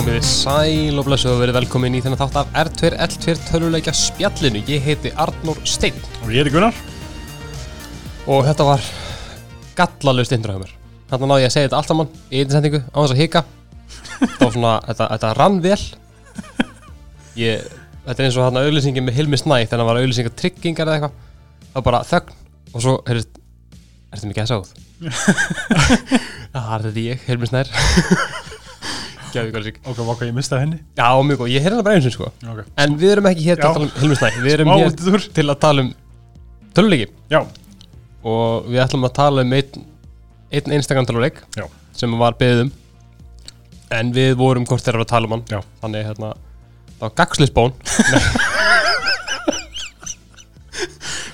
Komið þið sæl og blessu og verið velkomin í þennan þátt af R2 L2 töluleikja spjallinu. Ég heiti Arnór Steinn Og ég heiti Gunnar og þetta var gallalust introhjöfumur. Þannig náði ég að segja þetta allt saman í einni sendingu á þess að hika. Það var svona, þetta, þetta rann vel. Ég, þetta er eins og þarna auðlýsingin með Hilmi Snæ þegar hann var auðlýsingar tryggingar eða eitthvað. Það var bara þögn og svo, heyrðist, ertu mikið að sáð? Það er þetta ég, Hilmi Snær. Ykkur að sig. Ok, ok, ég mistaði henni Já, mjög góð, ég heyrði hana bara einu sinni sko. Ok En við erum ekki hér til Já. að tala um Hilmi Snæ Við erum hér útúr. til að tala um töluleiki Já, og við ætlum að tala um einn, einn einstakann töluleik Já. sem var beðið um en við vorum hvort þeirra að tala um hann Já. þannig hérna það var gagslisbón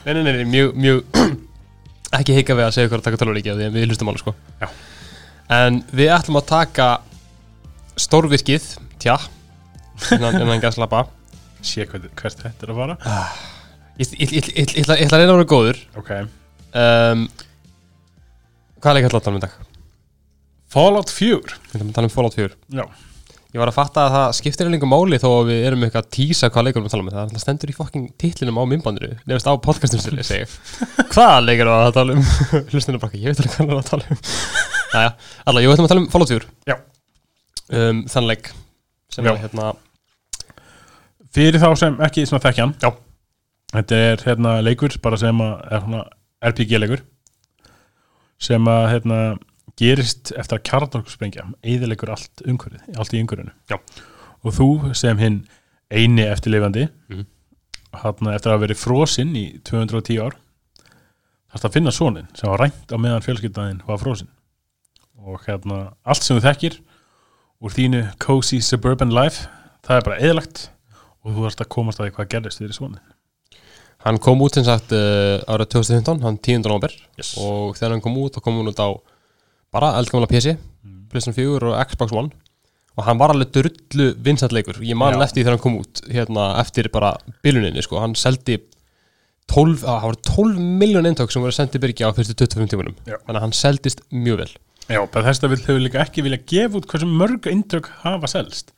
nei, nei, nei, nei, mjög, mjög ekki hika við að segja hvað að taka töluleiki af því en við hlustum alveg sko Já. en við ætlum að taka stórvirkið, tja innan, innan gaslappa sé hvert, hvert þetta er að fara? Ég, ég, ætla- að reyna að vera góður. Ok. Um, Hvað er leik ætla að tala um í dag? Fallout 4 Við ætlum að tala um Fallout 4 Já. Ég var að fatta að það skiptir einhverjum máli þó að við erum eitthvað að tísa hvað leikur við tala um. Það alltaf stendur í fokking titlinum á minnbandinu Nefnist á podcastum sér ég segi Hvað leikur við að tala um? Hlustinu bara ekki, ég veit alveg hvað við erum að tala um. Næja, alltaf, ég ætlum að tala um Fallout 4 Já. Um, Þann leik sem Já. er hérna Fyrir þá sem ekki svona þekkjan Já. Þetta er hérna leikur bara sem að er svona RPG leikur sem að hérna gerist eftir að kjarnorkusprengja eðilegur allt umhverfið, allt í umhverfinu Já. og þú sem hinn eini eftirleifandi Mhm. hérna eftir að hafa verið frosinn í 210 ár þarfst að finna sonin sem var rænt á meðan fjölskyldaðin var frosinn og hérna allt sem þú þekkir úr þínu cozy suburban life. Það er bara eðlagt og þú þarfst að komast að því hvað gerðist fyrir sonin Hann kom út sem sagt uh, árið 2015, hann 10. november yes. og þegar hann kom út þá kom hann út á bara eldgamla PC, Mm. PlayStation 4 og Xbox One. Og hann var alveg drullu vinsætt leikur, ég man eftir þegar hann kom út hérna eftir bara biluninni sko, hann seldi 12, að, það var 12 miljón eintök sem voru sendið byrgi á fyrstu 25 tímunum. Þannig að hann seldist mjög vel Já, Bethesda vil hefur líka ekki vilja gefa út hversu mörg indrök hafa selst.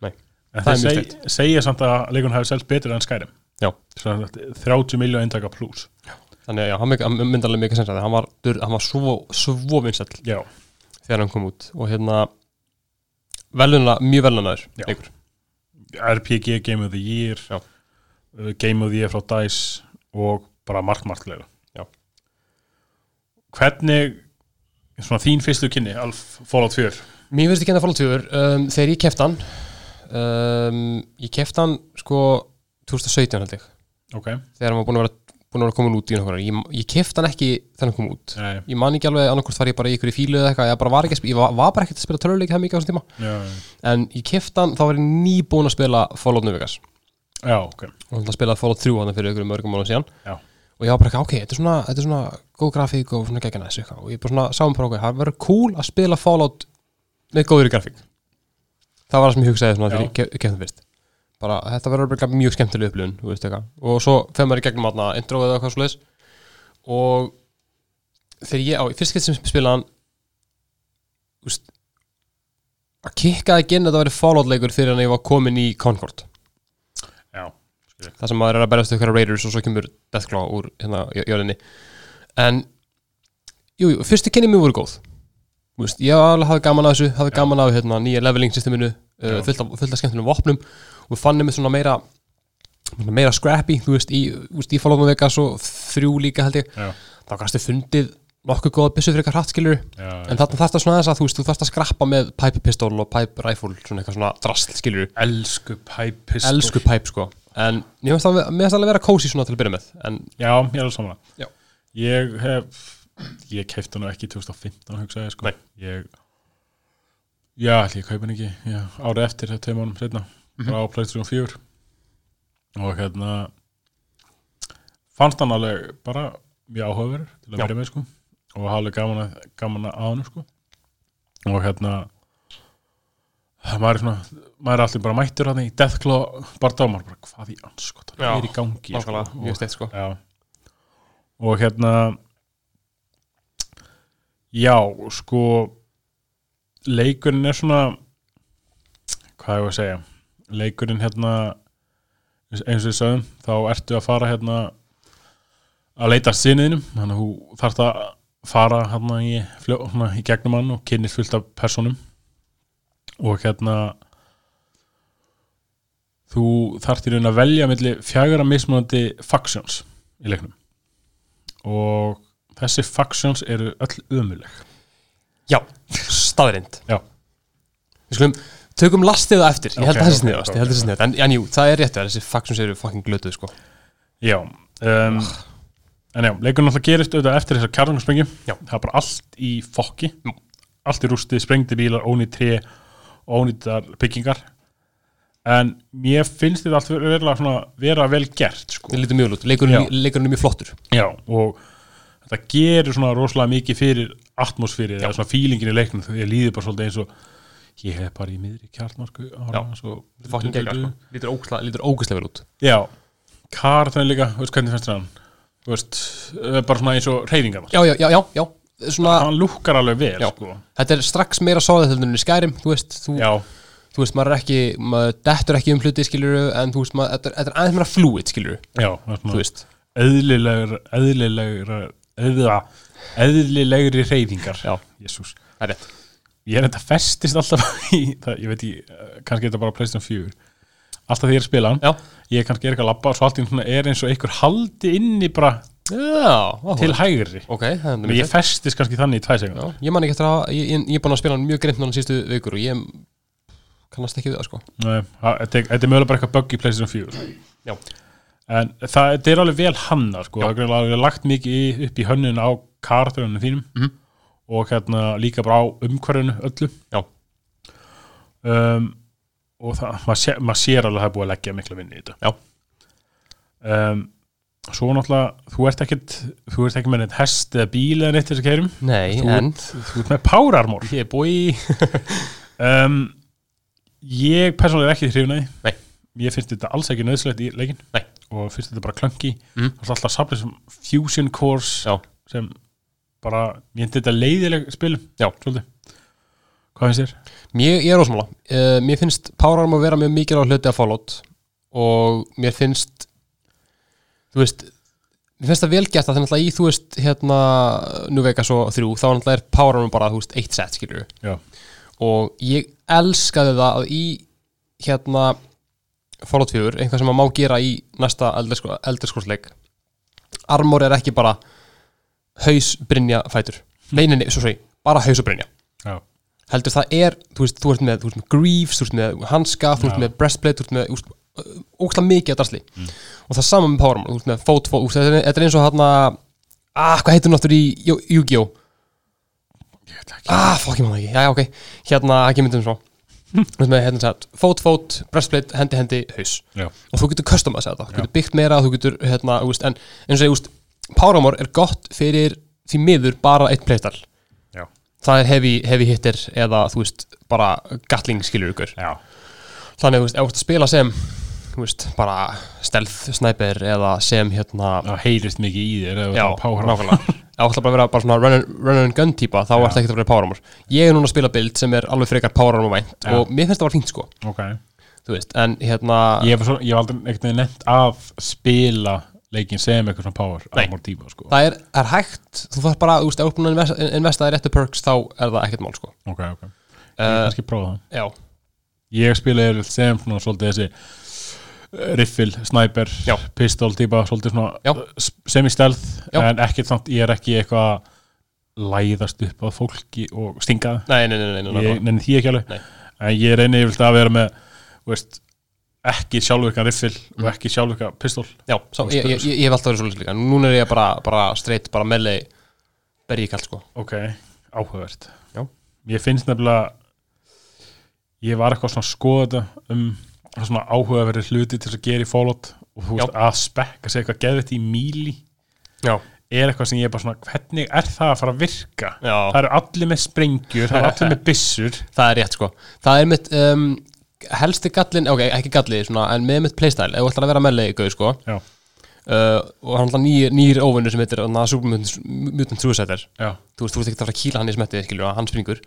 Nei. En Það er mjög seg, segja samt að leikun hafi selst betur en Skyrim. Já. Svona sagt, 30 miljón indröka pluss þannig að já, hann, hann myndi alveg mikið sensa hann var, hann var svo, svo vinsæll Já, þegar hann kom út. Og hérna veluna, mjög velunaður leikur. RPG Game of the Year Já. uh, Game of the Year frá DICE og bara margt margt leira Já. Hvernig svona þín fyrstu kynni Alf Fallout 4 Mér finnst ekki hennar Fallout 4 um, þegar ég kefti hann um, ég kefti hann sko 2017 held ég. Ok, þegar var búin að vera, búin að vera komin út í ár. ég, ég kefti hann ekki hann kom út. Nei, ég man ekki alveg annarkort var ég bara í ykkur í fílu eða eitthvað. Ég, bara var, ekki, að sp- ég var, var bara ekkert að spila töluleiki það mikið á þessum tíma. Já, en ég kefti hann þá var ég nýbúin að spila Fallout New Vegas. Já, ok. Og hann spilaði Fallout 3 hann fyrir ykkur mörgum mánu síðan. Já. Og ég var bara ekki, ok, þetta er svona, þetta er svona góð grafík og svona geggjana þessu og ég bara svona sáum bara okkur, það verður cool að spila Fallout með góður grafík. Það var það sem ég hugsaði svona þegar ég ke- kefti fyrst. Bara þetta verður bara mjög skemmtileg upplifun þú veist eitthvað. Og svo fer maður í gegnum aðna intro eða eitthvað svo og þegar ég á, fyrst gett sem veist að kikkaði ekki inn að það verið Fallout leikur fyrir en ég var komin í Concord það sem maður er að berast ykkur Raiders og svo kemur Deathclaw úr hérna jö- jörðinni. En jú, jú, fyrstu kynni mér voru góð. Þú veist, ég hafði gaman af þessu hafði gaman af hérna, nýja leveling systeminu uh, fullt, af, skemmtunum vopnum. Og fannum við svona meira meira scrappy, þú veist, í, í Fallout Vegas og þrjú líka held ég. Já, þá kannski fundið nokkuð góða byssu fyrir eitthvað hratt skilur já en þarna þarfst að svona þess að þú veist, þú þarfst að skrappa með pipe pistol og pipe rifle svona eitthvað svona drasl skilur Elsku Pipe Pistol. Elsku pipe sko en mér finnst það alveg vera kósi svona til að byrja með en Já, ég er alveg saman Já. Ég hef Ég kefti hann ekki 2015 hugsaði sko Nei. Ég Já, ætli ég kaupi hann ekki já, Árið eftir, tveim árum setna Mhm. Bara á Playstation 4 Og hérna Fannst hann alveg bara Mjög áhugaverður til að byrja með sko Og hafði gaman að, gaman að hann sko Og hérna maður er svona maður er allir bara mættur hann í Deathclaw bara dámar, bara hvað í anskot Já, er í gangi sko, og, steitt sko. Og hérna já, sko leikurinn er svona hvað ég að segja leikurinn hérna eins og við sögum, þá ertu að fara hérna að leita sinniðinum þannig að þú þarft að fara hérna í, hérna, í gegnum hann og kynnist fullt af personum og hérna þú þarft í raun að velja milli fjagra mismunandi factions í leiknum. Og þessi factions eru öll ömuleg Já, staðrind Já. Við skulum, tökum lastið á eftir. Ég held Ok, að það ok, sniðast, ok, ég held að það sé sniðast En, en jú, það er rétt að þessi factions eru fucking glötuð sko. Já um, En já, leikurinn alltaf gerist auðvitað eftir þessar kjarnarsprengjum Já. Það er bara allt í fokki. Allt í rústi, sprengdi bílar, ónýtt tré Ónýttar byggingar. En mér finnst þetta allt vera, vera vel gert sko. Það lítur mjög lút, leikurinn, er mjög flottur. Já, og þetta gerir svona rosalega mikið fyrir atmosfýri eða svona fílingin í leiknum. Þegar ég líður bara svolítið eins og ég hef bara í miðri kjartmarsku sko. Lítur ógæslega, vel út. Já, Karþan líka, veist hvernig fannst þér hann? Veist, eh, bara svona eins og reyfingar Já, já, já, já, já Svona, hann lúkkar alveg vel sko. þetta er strax meira í Skyrim Þú veist, þú, þú veist, maður er ekki Maður dettur ekki um hluti, skilur En þú veist, maður, þetta er- þetta er aðeins meira fluid, skilur já, Þú veist, eðlilegur eðlilegur eðlilegri reyfingar Já. Jésús það er rétt. Ég er þetta festist alltaf í það, ég veit ég, kannski þetta bara Playstation 4 alltaf því ég er að spila hann Já, ég kannski er ekki að labba og svo allt í svona er eins og einhver haldi inni bara já, til hægri Ok, það Men mjög ég festist kannski þannig í tvæ Já, segundur ég man ekki eftir að ég, er búin að spila hann mjög grimt núna síðustu vikur og ég kannast ekki við það sko það- þetta er- mögulega bara eitthvað bugg í Playstation 4 Já. en það þetta er alveg vel hannar sko. það er lagt mikið upp í hönnun á karakterunum þínum Mhm. og hérna líka bara á umhverfinu öllu Já. um, og það, maður sé, mað sér alveg að það er búið að leggja mikla vinni í þetta Já. um, svo náttúrulega þú ert ekkert, þú ert ekki með neitt hest eða bíl eða neitt þess að keirum Nei, þú, en ert, þú ert með power armor ég er búið um, ég persónulega er ekki hrifnaði Nei. ég finnst þetta alls ekki nöðslegt í leikin Nei. og finnst þetta bara klönki Mm. það er alltaf safnið sem fusion cores Já. sem bara, ég finnst þetta leiðileg spil Já. svolítið hvað finnst þér? Mér, ég er ósmála uh, Mér finnst Power Armor vera mjög mikið á hluti að Fallout og mér finnst þú veist mér finnst það vel gert að það er náttúrulega í þú veist hérna New Vegas og þrjú þá náttúrulega er Power Armor bara þú veist eitt set skilur Já. og ég elskaði það að í hérna Fallout 4, einhvað sem maður má gera í næsta eldurskórsleik Armor er ekki bara haus, brynja, fætur nei, nei, nei, svo svo bara haus og brynja Já. heldur það er, þú veist, þú ert með, þú ert með greaves, þú ert með hanska, þú ert með breastplate, þú ert með úst, ógslag mikið að drasli Mm. og það er sama með Power Armor, þú ert með fót, fót, þetta er, þetta er eins og hérna ah, hvað heitir hún áttur í Yu- Yu-Gi-Oh? Ah, fokk ég maður ekki, já, ok hérna, ekki myndum svo hérna, sagt, fót, fót, breastplate, hendi, hendi, haus Já. og þú getur custom að segja þetta, þú getur byggt meira þú getur, hérna, úst, en eins og ég, úst Power Armor er gott fyrir því miður bara eitt playstyle Já. það er heavy, heavy hitter eða, þú veist, bara gatling skilur ykkur Já. þannig, þú veist, ef þú ert að spila sem veist, bara stealth sniper eða sem, hérna það heyrist mikið í þér ef já, það er nákvæmlega. Ef þú ætla bara að vera bara svona run, and- run and gun típa þá Já. ert ekki að vera Power Armor. Ég er núna að spila build sem er alveg frekar Power Armor vænt og mér finnst það var fínt sko. Ok. Þú veist, en hérna ég hef, svo, ég hef aldrei ekkert nefnt að spila leikin sem eitthvað svona power Nei. armor típa sko. það er, er hægt, þú þarf bara, þú veist, ef þú ert búin að investa, investa í réttu perks þá er það ekkert mál sko. Ok, ok, ég uh, kannski prófa það. já, ég spila yfirleitt sem svona svolítið þessi eh, riffil, sniper, Já. pistol típa, svolítið svona semi-stealth Já. en ekkert samt, ég er ekki eitthvað að læðast upp að fólki og stinga það, nei, nei, nei, nei, ég nei. því ekki alveg en ég reyni yfirleitt að vera með veist, ekki sjálfvirkan riffil og Mm. ekki sjálfvirkan pistol já, sá, ég, ég, ég, hef alltaf verið svolítið líka núna er ég bara, bara straight, bara meðlei bergi kallt sko ok, áhugavert Já. ég finnst nefnilega ég var eitthvað svona skoða þetta um svona áhugaverið hluti til að gera í Fallout og þú veist að spekka sig eitthvað geðvitt í míli já, er eitthvað sem ég er bara svona hvernig er það að fara að virka? Já, það eru allir með sprengjur, það eru allir með byssur. Það er rétt sko. Það er mitt um, helsti gallin, ok, ekki galli svona, en með mitt playstyle, ef þú ætlar að vera meðlei gauð sko. Uh, og hann er nýr, nýr óvinnur sem heitir na, Super Mutant, Mutant Suicider já, þú veist, þú veist ekki að fara að kýla hann í smetti hann springur.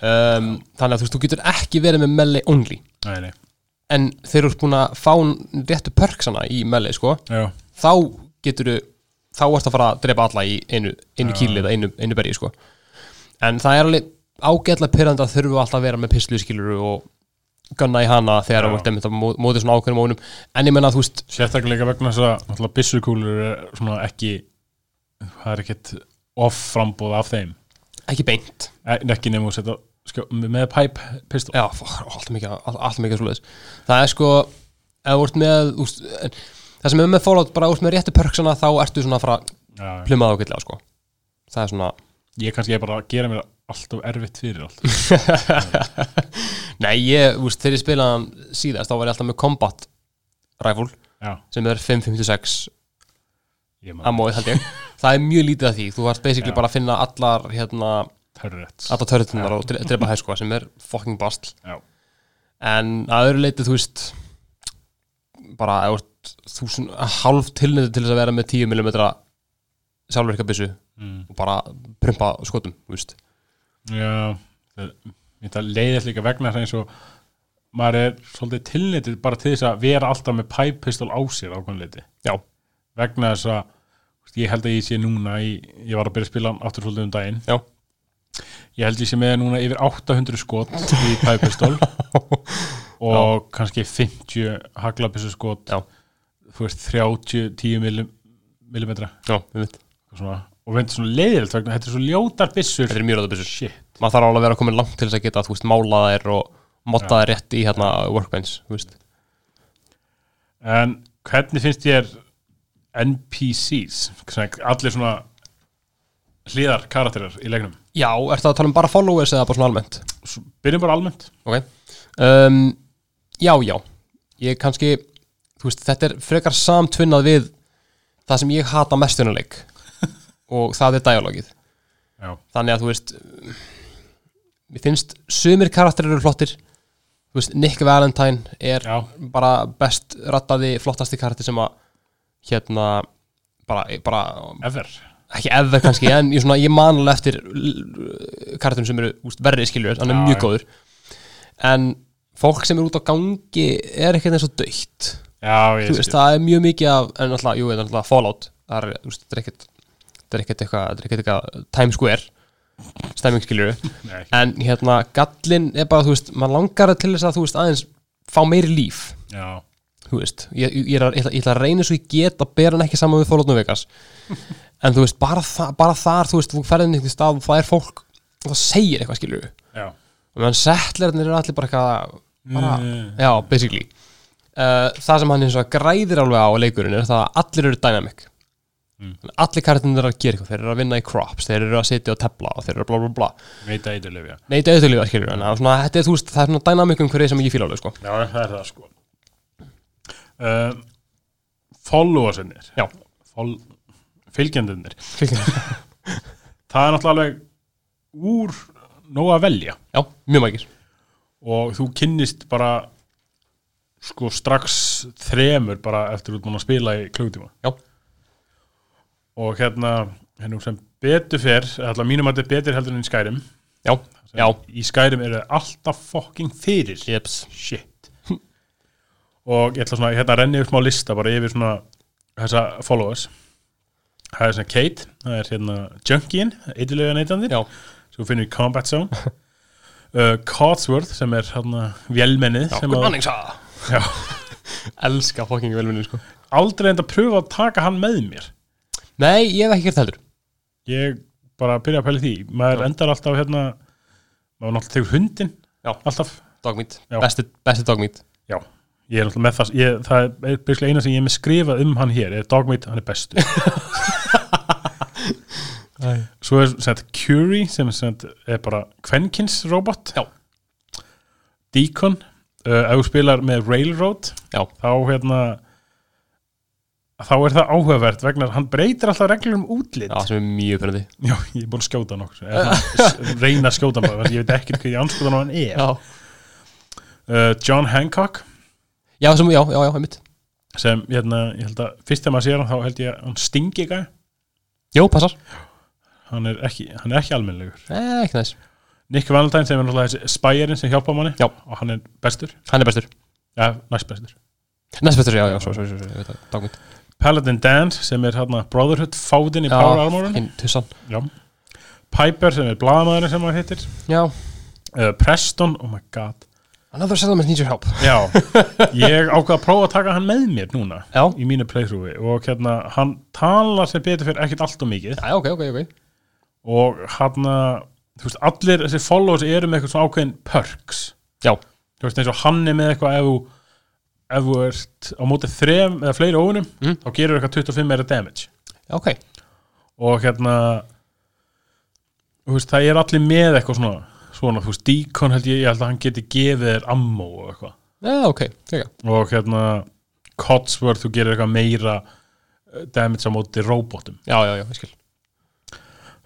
Um, þannig að þú veist, þú getur ekki verið með melee only. Nei, nei, en þeir eru búin að fá réttu perksana í melee sko, já, þá getur þá ertu að fara að drepa alla í einu, einu Já. kýli eða einu, einu bergi sko. en það er alveg ágætlega pyrrandi að þurfu alltaf að vera með pislu skiluru og gunna í hana þegar Já. þú ert einmitt að mó- móti svona ákveðnum ónum en ég menna að þú veist, sérstaklega vegna þess að byssukúlur er svona ekki það er ekkert off frambúð af þeim ekki beint E- ekki nefnum að setja skjó, með pipe pistol. Já, alltaf mikið, all- alltaf mikið svoleiðis. Það er sko, ef þú ert með úst, en, það sem er með Fallout bara út með réttu perksana þá ertu svona að fara að já, plumma það ákveðlega sko. Það er svona, ég kannski bara gera mér alltaf erfitt fyrir allt. Nei ég, úst, þegar ég spilaði hann síðast þá var ég alltaf með Combat Rifle já, sem er 556 ég maður ammóið held ég. Það er mjög lítið af því, þú ert basically Já. bara að finna allar hérna, törrett allar törðunar og dre- drepa hæð sko sem er fucking bastl já, en að öðru leiti þú veist bara ef þú ert þúsund hálf tilnöðu til þess að vera með 10 mm sjálfverka byssu mm. og bara prumpa skotum þú veist. já það leiðist líka vegna þess að eins og maður er svolítið tilnitið bara til þess að vera alltaf með pipe pistol á sér ákvæmleiti já, vegna þess að ég held að ég sé núna í, ég var að byrja að spila aftur svolítið um daginn. Já, ég held ég sé með núna yfir 800 skot í pipe pistol og kannski 50 haglabissu skot þú veist 30 10 millim, millimetra. Já, og svona, og veit svona leiðilt vegna þetta er svo ljótar byssur. Þetta er mjög byssur. Shit. Maður þarf alveg að vera komin langt til þess að geta þú veist, mála þær og motta þær rétt í hérna workbench en hvernig finnst þér NPCs Svona allir svona hliðar karakterar í leiknum já, ertu að tala um bara followers eða bara svona almennt? Byrjum bara almennt. Ok. Um, já, já. Ég kannski, þú veist, þetta er frekar samtvinnað við það sem ég hata mestunuleik og það er dialogið. Já, þannig að þú veist mér finnst sumir karakterir eru flottir. Þú veist, Nick Valentine er já, bara best rattaði flottasti karakter sem að hérna bara, bara ever ekki ever kannski, en ég, svona, ég man alveg eftir karakterin sem eru úst, verri skiljur, hann er Já, mjög já. góður en fólk sem er út á gangi er ekkert eins og döitt já, ég þú veist, það er mjög mikið af, en alltaf, jú, en alltaf Fallout, það er, þú veist, það er ekkert það er ekkert eitthvað, það er ekkert eitthvað Times Square, stemming skiljur Nei, en hérna, gallin er bara, þú veist, maður langar til þess að, þú veist, aðeins fá meiri líf, já, þú veist ég, ég, er að, ég, ætla, ég ætla að reyna svo ég get að bera hann ekki saman við Fallout New Vegas en þú veist, bara, þa bara þar, þú veist, þú ferðin einhvern stað og það er fólk og það segir eitthvað, skilur já. Og meðan settlerarnir eru allir bara eitthvað bara, Mm. já, basically. Uh, það sem hann eins og græðir alveg á leikurinn er það að allir eru dynamic. Mm. Allir karakterinn eru að gera eitthvað þeir eru að vinna í crops, þeir eru að sitja og tefla og þeir eru bla bla bla, veita eitthvað já. nei, þetta er auðvitað skilur en það er svona, þetta er, þú veist, það er svona dynamic um hverju sem ég fíla alveg, sko. Já, það er það sko. Uh, followersinnir Fylgjendunir það er náttúrulega alveg úr nóg að velja. Já, mjög mækir og þú kynnist bara sko strax þremur bara eftir út mann að spila í klugtíma Já. og hérna hérna sem betur fer alltaf mínum að þetta er betur heldur enn í Skyrim. Já, já, í Skyrim eru alltaf fucking fyrir. Jeps. Shit. Og ég ætla svona, hérna renni upp smá lista bara yfir svona þessa followers það er svona Kate það er hérna neytandir já, sem þú finnur í Combat Zone. Uh, Codsworth sem er hérna vélmennið já, sem good að, morning, sir. Já, elska fucking velminni, sko. Aldrei enda að pröfa að taka hann með mér. Nei, ég hef ekki gert heldur. Ég bara byrja að pæla því. Maður Já. endar alltaf hérna maður náttúrulega tegur hundin alltaf, dogmeat, besti, besti dogmeat já. Ég er náttúrulega með það, ég, það er byrjulega eina sem ég er með skrifað um hann hér, er Dogmeat, hann er bestur svo er sett Curie sem sett, er bara Kvenkins robot. Já. Deacon uh, ef þú spilar með Railroad Já. þá hérna þá er það áhugavert vegna hann breytir alltaf reglur um útlit. Já, sem er mjög fyrir Já, ég er búin að skjóta svona, s- reyna að skjóta hann ég veit ekki hvað ég anskotan á hann er. Já, uh, John Hancock. Já, sem, já, já, já, einmitt. Sem, hérna, ég held að fyrst þegar maður sér hann þá held ég að hann stingi eitthvað Jó, passar, hann er ekki, hann er ekki almennlegur eh, ekki næs. Nick Valentine sem er náttúrulega þessi spæjarinn sem hjálpa manni. Já. og hann er bestur, Hann er bestur. Ja, næst bestur Næst bestur, já, já, svo, svo, svo, svo, ég veit það, dagmynd. Paladin Dan sem er hérna Brotherhood fáðin í Power Armorun hinn tussan. Já. Piper sem er blaðamæðurinn sem hann hittir Já, uh, Preston, oh my god. Another settlement needs your help. Já, ég ákvað að prófa að taka hann með mér núna Já, í mínu playthroughi. Og hérna hann talar sem betur fyrir ekkert allt og mikið. Já, ok, ok, ok og hann veist, allir þessi followers eru með eitthvað svona ákveðin perks. Já. þú veist eins og hann er með eitthvað ef þú ef þú ert á móti þrem eða fleiri óunum, Mm. þá gerur eitthvað 25 meira damage. Já, ok, og hérna veist, það er allir með eitthvað svona svona, veist, Deacon held ég, ég held að hann geti gefið þér ammo og eitthvað. Já, ok, ok og hérna Codsworth, þú gerir eitthvað meira eh, damage á móti robotum Já, já, já, ég skil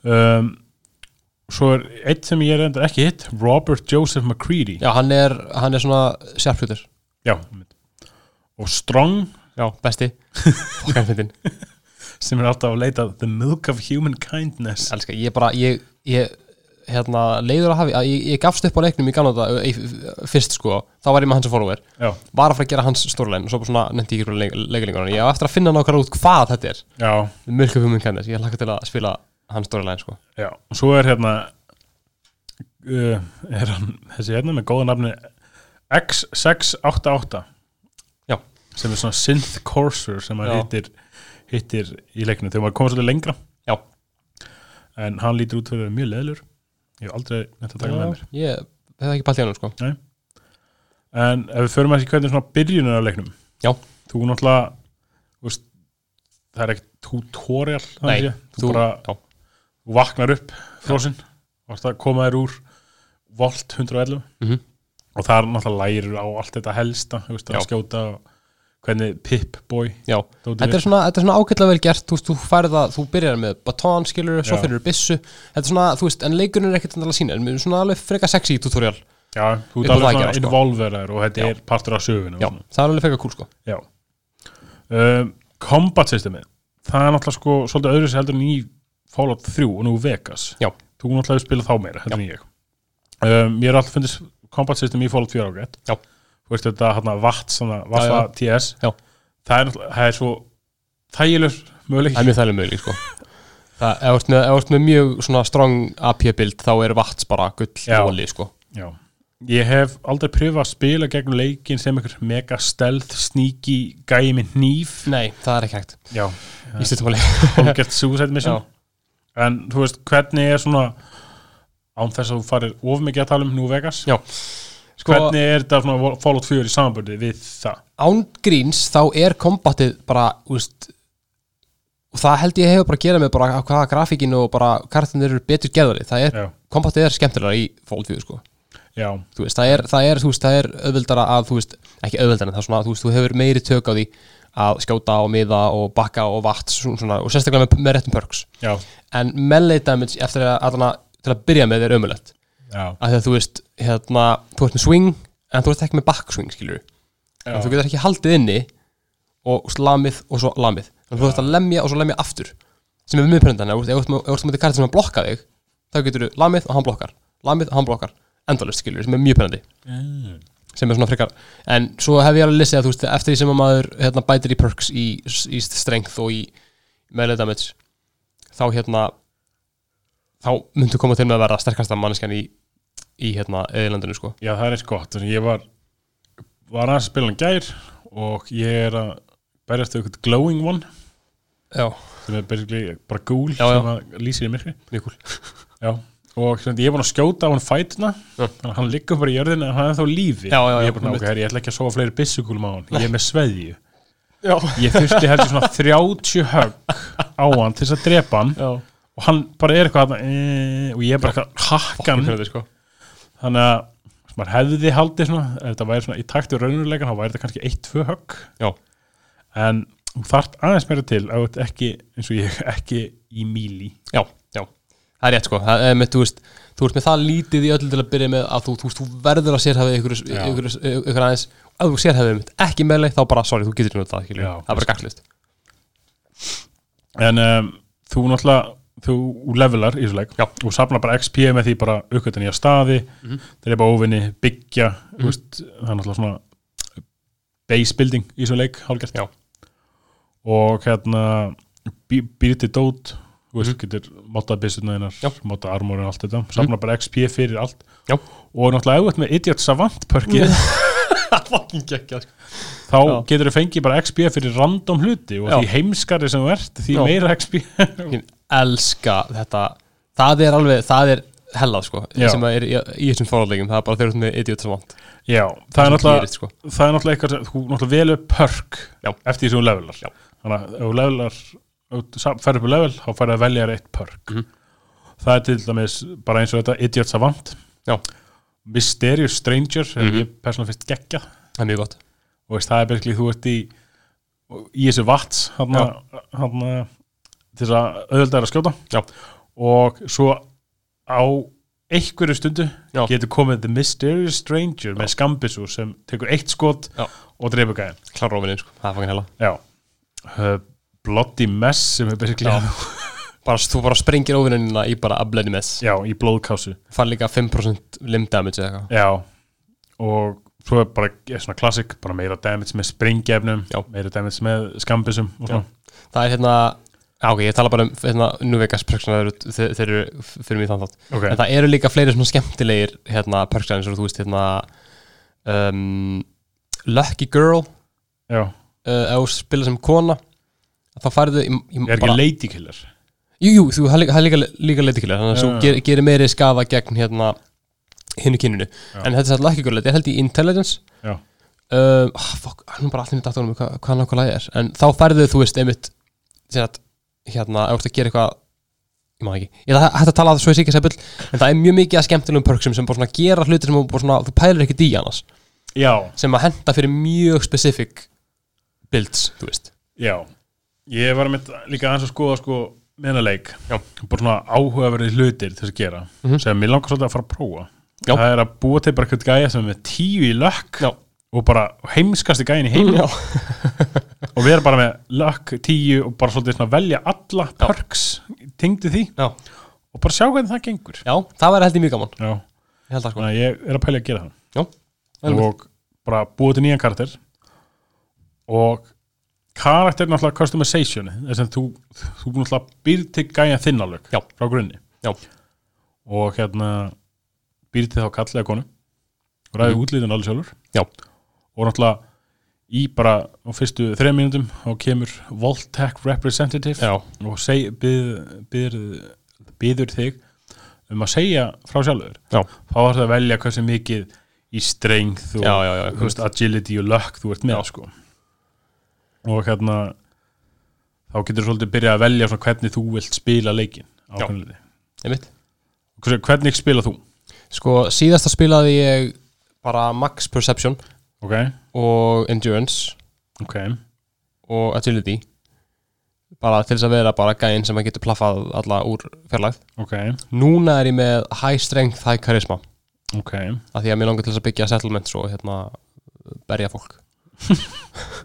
um, svo er eitt sem ég er enda ekki hitt Robert Joseph McCready. Já, hann er, hann er svona sharpshooter Já, og Strong Já, besti. Sem er alltaf að leita the milk of human kindness. Elskar, ég bara, ég, ég hérna, leiður að hafi, að ég, ég gafst upp á leiknum í ganlega fyrst sko, þá var ég með hans að Já, var að fara að gera hans storyline og svo bara svona nefndi ég ekki leikalingunum ég á eftir að finna nákvæmlega út hvað þetta er. Mörgum hugmynd kennist, ég hlakka til að spila hans storyline sko já og svo er hérna uh, er hann þessi hérna með góða nafni X688 Já. sem er svona synth courser sem hann Já. hittir hittir í leikinu þegar maður komið svolítið lengra Já. en hann lítur út fyrir að vera mjög leðlur ég hef aldrei nefnt að taka með mér ég hef ekki pælt í hann sko en ef við förum að því hvernig svona byrjunin af leiknum Já. þú náttúrulega þú veist, það er ekkert tutorial þannig Nei, séð. þú, bara já, þú vaknar upp frosinn og koma þér úr volt 111 Mhm. og það er náttúrulega lærir á allt þetta helsta veist, að skjóta og hvernig Pip-Boy Þetta er svona, þetta er svona ágætlega vel gert, þú veist, þú færið það, þú byrjar með batón, skilur, svo fyrir byssu, þetta er svona, þú veist, en leikurinn er ekkert endalega sína, en mér er svona alveg freka sexy tutorial, Já, þú á alveg að svona sko. involveraður og þetta Já. er partur af sögunum já, það er alveg freka cool, sko. Já. Um, combat systemið það er náttúrulega sko svolítið öðru sér heldur en í Fallout 3 og nú Vegas Já. þú náttúrulega spilað þá meira heldur en ég um, ég er alltaf fundist combat system í Fallout 4 ágætt Já. þú veist þetta hérna vatt Já, já. TS Já. það er það er svo þægilur möguleik Það er mjög þægilega möguleg, sko. Það, ef þú ert með, mjög svona strong AP-bild, þá er vats bara gull Já. olí, sko. Já. ég hef aldrei pröfað að spila gegn leikin sem einhver mega stealth sneaky gæi með hníf Nei, það er ekki hægt. já, Í stuttum að hálfgert suicide mission en þú veist hvernig er svona án þess að þú farir of mikið að tala um New Vegas Já. Sko, hvernig er þetta svona Fallout 4 í samanbörði við það án gríns þá er kombatið bara úst, og það held ég hefur bara að gera með bara hvaða grafíkin og bara kartinir eru betur geðari það er, já, kombatið er skemmtilega í Fallout 4 sko. já, Þú veist, það er, það er, þú veist, það er auðvildara að, þú veist, ekki auðvildara en það er svona, þú veist, þú hefur meiri tök á því að skjóta og miða og bakka og vat svona, og sérstaklega með, með réttum perks. Já, en melee damage eftir að, að, til að byrja með er ömulegt já, af því að þú veist, hérna, þú ert með swing en þú ert ekki með backswing, skilur en þú getur ekki haldið inni og svo lamið og svo lamið. Þannig að þú ert að lemja og svo lemja aftur sem er mjög pröndan, ef þú ert með- kartið sem að blokka þig þá getur þú lamið og hann blokkar. Lamið og hann blokkar, endalist skilur sem er mjög pröndandi, Mm. Sem er svona frekar en svo hef ég alveg listið að þú veist eftir því sem að maður hérna, bætir í perks í, í strength og í melee damage þá hérna þá myndu koma til með að verða sterkasta manneskjan í, í hérna eðilandinu sko. Já, það er eins gott ég var var að spila hann gær og ég er að berjast við eitthvað glowing one. Já, sem er basically bara gúl sem að lýsir í myrkri. Mjög cool já. Og ég er búin að skjóta á hann fætuna þannig að hann liggur bara í jörðinu en hann er þá lífi. Já, já, já, ég er bara, einmitt. ok, herri, ég ætla ekki að sofa fleiri byssukúlum á hann. Ég er með sveðju. Já, ég þurfti heldur svona 30 högg á hann til þess að drepa hann. Já. og hann bara er eitthvað e, og ég er bara hakkan. sko. þannig að maður hefði haldið svona ef þetta væri svona í taktu raunurleikan þá væri þetta kannski 1-2 högg. En þú þarft aðeins meira til að ert ekki eins og ég ekki í míli. Já, það er rétt sko það er með, þú, veist, þú ert með það lítið í öllu til að byrja með að þú, þú, veist, þú verður að sérhafið ykkur, ykkur, ykkur, aðeins ef þú sérhafið mitt ekki meðleik þá bara, sorry, þú getur með það. Já, það er bara gagslist en um, þú náttúrulega þú levelar í þessu leik Já. og safnar bara XP með því bara aukvöldan í að staði Mhm. drepa óvinni, byggja mm veist, það er náttúrulega svona base building í þessu leik hálfgert Já. og hérna bí, býr til dót þú veist, getur mótað byssuna Mhm. Já. þínar mótað armórin og allt þetta, safnar bara XP fyrir allt Já. og náttúrulega auðvitað með Idiot Savant pörkið fucking geggja sko. þá Já. getur þú fengið bara XP fyrir random hluti og Já. því heimskari sem þú ert því meira XP Ég elska þetta það er alveg, það er hellað sko sem er í, í þessum fórhaldleikum það er bara þeir eru með idiot sem vant Já, það er náttúrulega sko. það er náttúrulega eitthvað þú náttúrulega velur perk Já. eftir því sem þú levelar Já. þannig að þú levelar ferður upp í level, þá færðu að velja eitt perk Mhm. það er til dæmis bara eins og þetta Idiot Savant Já. Mysterious Stranger sem Mhm. ég persónulega finnst geggja það er mjög gott og veist, það er basically þú ert í í þessu vats þess að auðvitað er að skjóta Já. og svo á einhverju stundu Já. getur komið The Mysterious Stranger með skambisú sem tekur eitt skot Já. og dreifur gæðin klára róminni sko, það er fucking hella Já Bloody Mess sem er. Basically bara, þú bara sprengir óvinnunina í bara ablenni mess. Já, í blóðkásu. Fær líka 5% limb damage eða eitthvað. Já og svo er bara er svona klassik bara meira damage með springjefnum Já. meira damage með skambisum það er hérna Já, ok, ég tala bara um hérna, New Vegas perksana þeir, eru fyrir mig þann þátt. Ok, En það eru líka fleiri svona skemmtilegir hérna, perksana eins og þú veist hérna um, Lucky Girl já, uh, þú spila sem kona þá færðu ég, ég, er ekki lady killer Jú, jú, þú það er líka, það er líka, leitiklega þannig að þú ger, gerir meiri skafa gegn hérna hinnu kyninu Já. en þetta er Lucky Girl, þetta er held í Intelligence. Já. um, oh, fuck, nú bara allir mitt aftur um hvað, hvað nákvæmlega er. En þá færðu þú veist einmitt að, hérna, ef þú ert að gera eitthvað ég maður ekki, ég hægt að tala að það svo ég sé ekki seppil en það er mjög mikið að skemmtilegum perksum sem bara gera hluti sem svona, þú pælir ekkert í annars. Já, sem að henda fyrir mjög specific builds, þú veist. Já Ég var með líka aðeins að skoða sko með hennar leik. Já. bara svona áhugaverði hlutir til þess að gera Mhm. sem mér langar svolítið að fara að prófa. Já. það er að búa til bara eitthvað gæja sem er með tíu í lökk Já. og bara heimskasti gæjin í heim Já, og við erum bara með lökk tíu og bara svolítið svona velja alla Já. perks tengdi því. Já, og bara sjá hvernig það gengur. Já það væri held í mjög gaman. Já, ég sko. Að ég er að pæla að gera það. Vel með. og bara búa til nýjan karakter. Og karakter náttúrulega customization þess að þú, þú náttúrulega býr til gæja þinn alveg Já. frá grunni Já. og hérna býr til þá kallega konu og ræði mm. útlítun alveg sjálfur Já. og náttúrulega í bara á fyrstu þreja mínútum og kemur Voltec Representative Já, og seg, byð, byð, byður þig um að segja frá sjálfur Já. þá er það að velja hversu mikið í strength og já, já, já, veist, agility og luck þú ert með sko. Og hérna þá getur þú svolítið byrjað að velja hvernig þú vilt spila leikin hvernig spila þú? Sko, síðasta spilaði ég bara Max Perception. Ok, og Endurance. Ok, og Agility. Bara til þess að vera bara gæinn sem að getur plaffað alla úr fjarlægð. Ok. Núna er ég með High Strength, High Charisma. Af því að mér langar til þess að byggja settlements og hérna berja fólk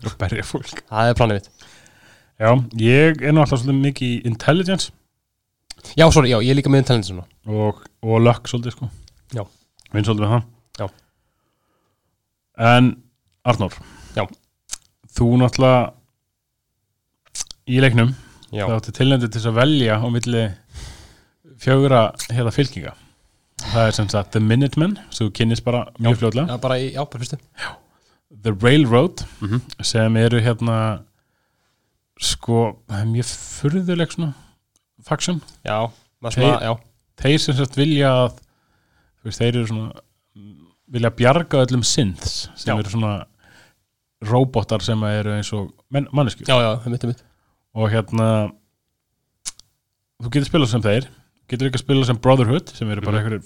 og berja fólk. Það er planið mitt. Já, ég er nú alltaf svolítið mikið í intelligence. Já, sorry, já, ég er líka með intelligence svona og, og luck svolítið sko. Já. vinn svolítið með það. Já. en Arnór. Já. þú náttúrulega í leiknum Já, það átti tilnændi til þess að velja á milli fjögra hérna fylkinga. Það er sem sagt The Minutemen sem þú kynnist bara mjög fljóðlega já bara í, já, bara fyrstu The Railroad Mhm. sem eru hérna sko, það er mjög furðuleg svona faction Já, maður Þeir- já þeir sem sagt vilja að veist, þeir eru svona vilja bjarga öllum synths sem Já. eru svona robotar sem eru eins og mitt og hérna þú getur spilað sem þeir getur líka spilað sem Brotherhood sem eru bara Mhm. einhverjir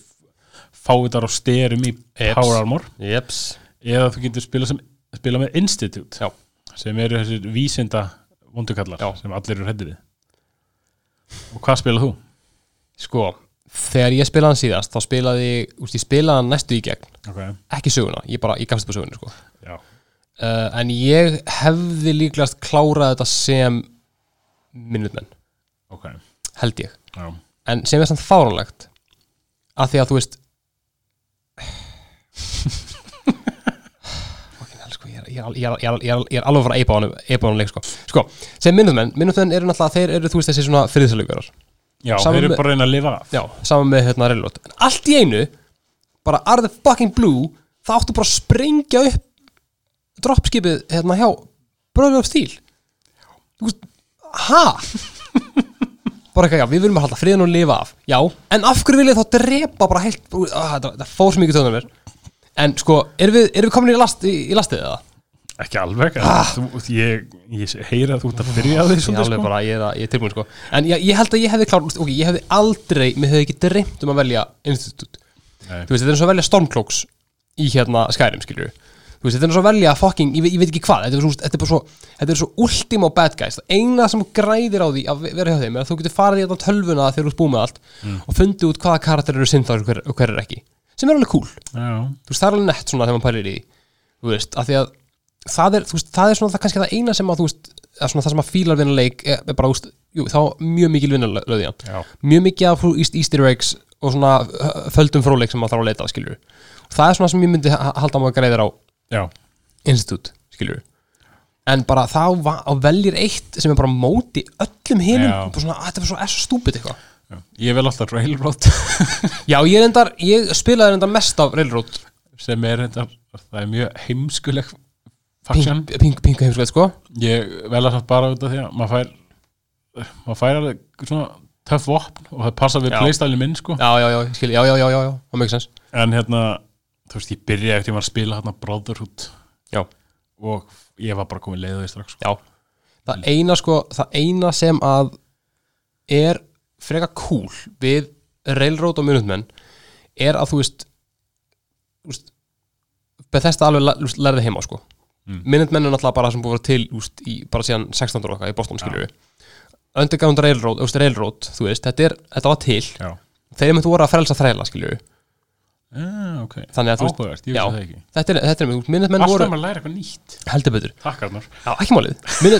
fávitar á styrum í. Power Armor Jeps eða þú getur spilað, sem, spilað með Institute Já. sem eru þessir vísinda vondukallar Já. sem allir eru hræddir við og hvað spilað þú? Sko, þegar ég spilaði hann síðast þá spilaði úst, ég spilaði hann næstu í gegn Okay. ekki söguna, ég bara, ég gafst upp á söguna sko. Uh, en ég hefði líklegast klárað þetta sem minnutmenn Okay. held ég Já, en sem er samt fáránlegt að því að þú veist ég er- alveg að fara að eipa á honum eipa á honum leik sko, sko sem minnummenn, minnummenn eru náttúrulega þeir eru þú veist þessi svona friðsalögurar Já Saman þeir eru með- bara að reyna að lifa af. Já, saman með hérna reylót en allt í einu, bara are the fucking blue það áttu bara að sprengja upp dropskipið hérna hjá bröður af stíl þú veist, ha? bara eitthvað, já, við viljum að halda friðin og lifa af. Já, en af hverju viljið þá drepa bara heilt, ah, það, það fór svo mikið töðunum mér. En sko, erum við, erum við komin í, last, í, í lastið eða? Ekki alveg, en þú, ég, ég heyri að þú ert að byrja á því ég, sko. bara, ég, er að- er tilbúin sko. En ég, ég held að ég hefði klár, ok, ég hefði aldrei mér hefði ekki dreymt um að velja institut veist, þetta er eins og að velja Stormcloaks í hérna Skyrim, skilju veist, þetta er eins og að velja fucking, ég, ve- ég veit ekki hvað þetta er, svo, þetta er svo, þetta er svo ultimo bad guys. Það eina sem græðir á því að vera hjá þeim er að þú getur farið í þetta tölvuna þegar þú ert búið með allt og fundið út hvaða karakter eru sinnþar og hver, og hver er ekki sem er alveg cool, þú veist, það er alveg nett svona þegar maður pælir í því, þú veist, af því að það er, veist, það er svona það kannski það eina sem að þú veist, að svona það sem að fílar vinna leik er, er bara, veist, jú, þá mjög mikil vinna löði hann já, mjög mikið af easter eggs og svona földum fróleik sem maður þarf að leita skilur það er svona sem ég myndi ha- halda maður greiðir á já. Institute skilur en bara þá veljir eitt sem er bara móti öllum hinum svona, að þetta er svo, svo stúpid eitthvað. Ég vil alltaf Railroad. Já, ég reyndar, ég spilaði reyndar mest af Railroad. Sem er þetta, það er mjög heimskuleg faksjón pink, pink, pink heimsveit sko. Ég vel að samt bara út af því að maður fær maður fær alveg svona töff vopn og það passa við Já. playstyle minn sko. Já, já, já, skil, já, já, já, já, já, það make sense. En hérna, þú veist, ég byrjaði eftir að að spila hérna Brotherhood. Já, og ég var bara komið leið á því strax sko. já, það eina sko það eina sem að er freka cool við Railroad og Minutemen er að þú veist, veist Bethesda alveg la- þú veist, lærði heima sko Mm. Minutemen er náttúrulega bara sem búið til úst, í, bara síðan 16. og eitthvað í Boston skilur við Underground Railroad, úst, Railroad þú veist, þetta, er, þetta var til. Já, þegar myndu voru að frelsa þræla við ah, ok. Þannig að þú veist- já. það þetta er, þetta er, Minutemen Alltaf voru maður læra eitthvað nýtt. Heldur betur. Já, ekki málið.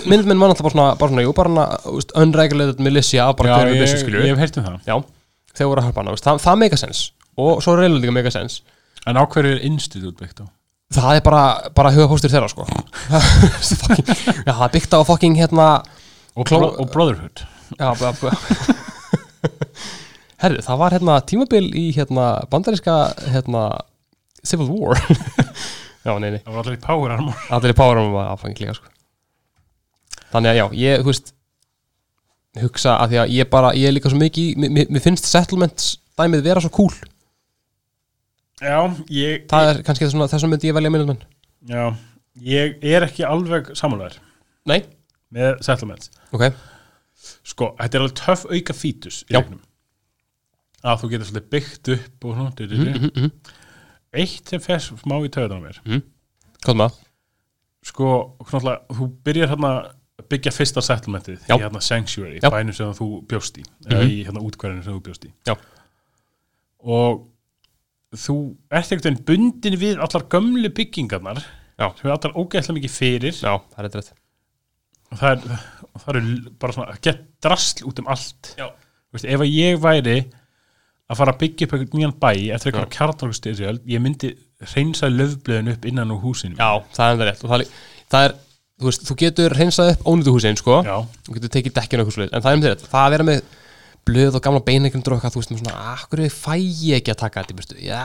Minutemen var náttúrulega bara svona, bara svona, jú, bara svona, unregulated militia, bara hverju ég, byssu skilur ég hef heyrt um það. Já, þeir voru að harpa hana, það, það meika sens og svo er Railroad líka meika sens En á hverju er Institute byggt á? Það er bara, bara hugapóstur þeirra sko. Já, það er byggt á fucking hérna Og, Kló- og Brotherhood. Já, herri, það var hérna tímabil í hérna bandaríska hérna Civil War. Já, nei, nei, Það var allir í Power Armor. Allir í Power Armor var aðfangin líka sko. Þannig að já, ég, þú veist hugsa að því að ég bara, ég er líka svo mikið, mér finnst settlements dæmið vera svo cool Já, ég það er kannski þessum, þessum myndi ég velja minnum Já, ég er ekki alveg samanlegar nei, með settlements. Ok, Sko, þetta er alveg töff auka fítus í leiknum. Að þú getur svolítið byggt upp og svona mm -hmm, mm Eitt sem fer smá í töðan á mér. Hvað það? Sko, náttúrulega, þú byrjar hérna að byggja fyrsta settlementið í hérna Sanctuary, bænum sem þú bjóst í eða Mhm. í hérna útkvæðinu sem þú bjóst í. Já. og þú ert einhvern veginn bundin við allar gömlu byggingarnar. Já. sem er allar ógeðslega mikið fyrir. Já, það er rétt. Og það er, og það er bara svona að geta drasl út um allt. Já. Þú veist, ef að ég væri að fara að byggja upp einhvern nýjan bæ eftir Já. eitthvað kjartnákustyrjöld ég myndi reynsa löfblöðin upp innan úr húsinu. Já, það er enda rétt. Og það, er það er, þú veist, þú getur hreinsað upp ónýttu húsin, sko. Þú getur tekið dekkinu eitthvað en það er um þér það að vera með blöð og gamla beinegrindur og eitthvað, þú veist, með svona, akkur fæ ég ekki að taka þetta, í burtu, já.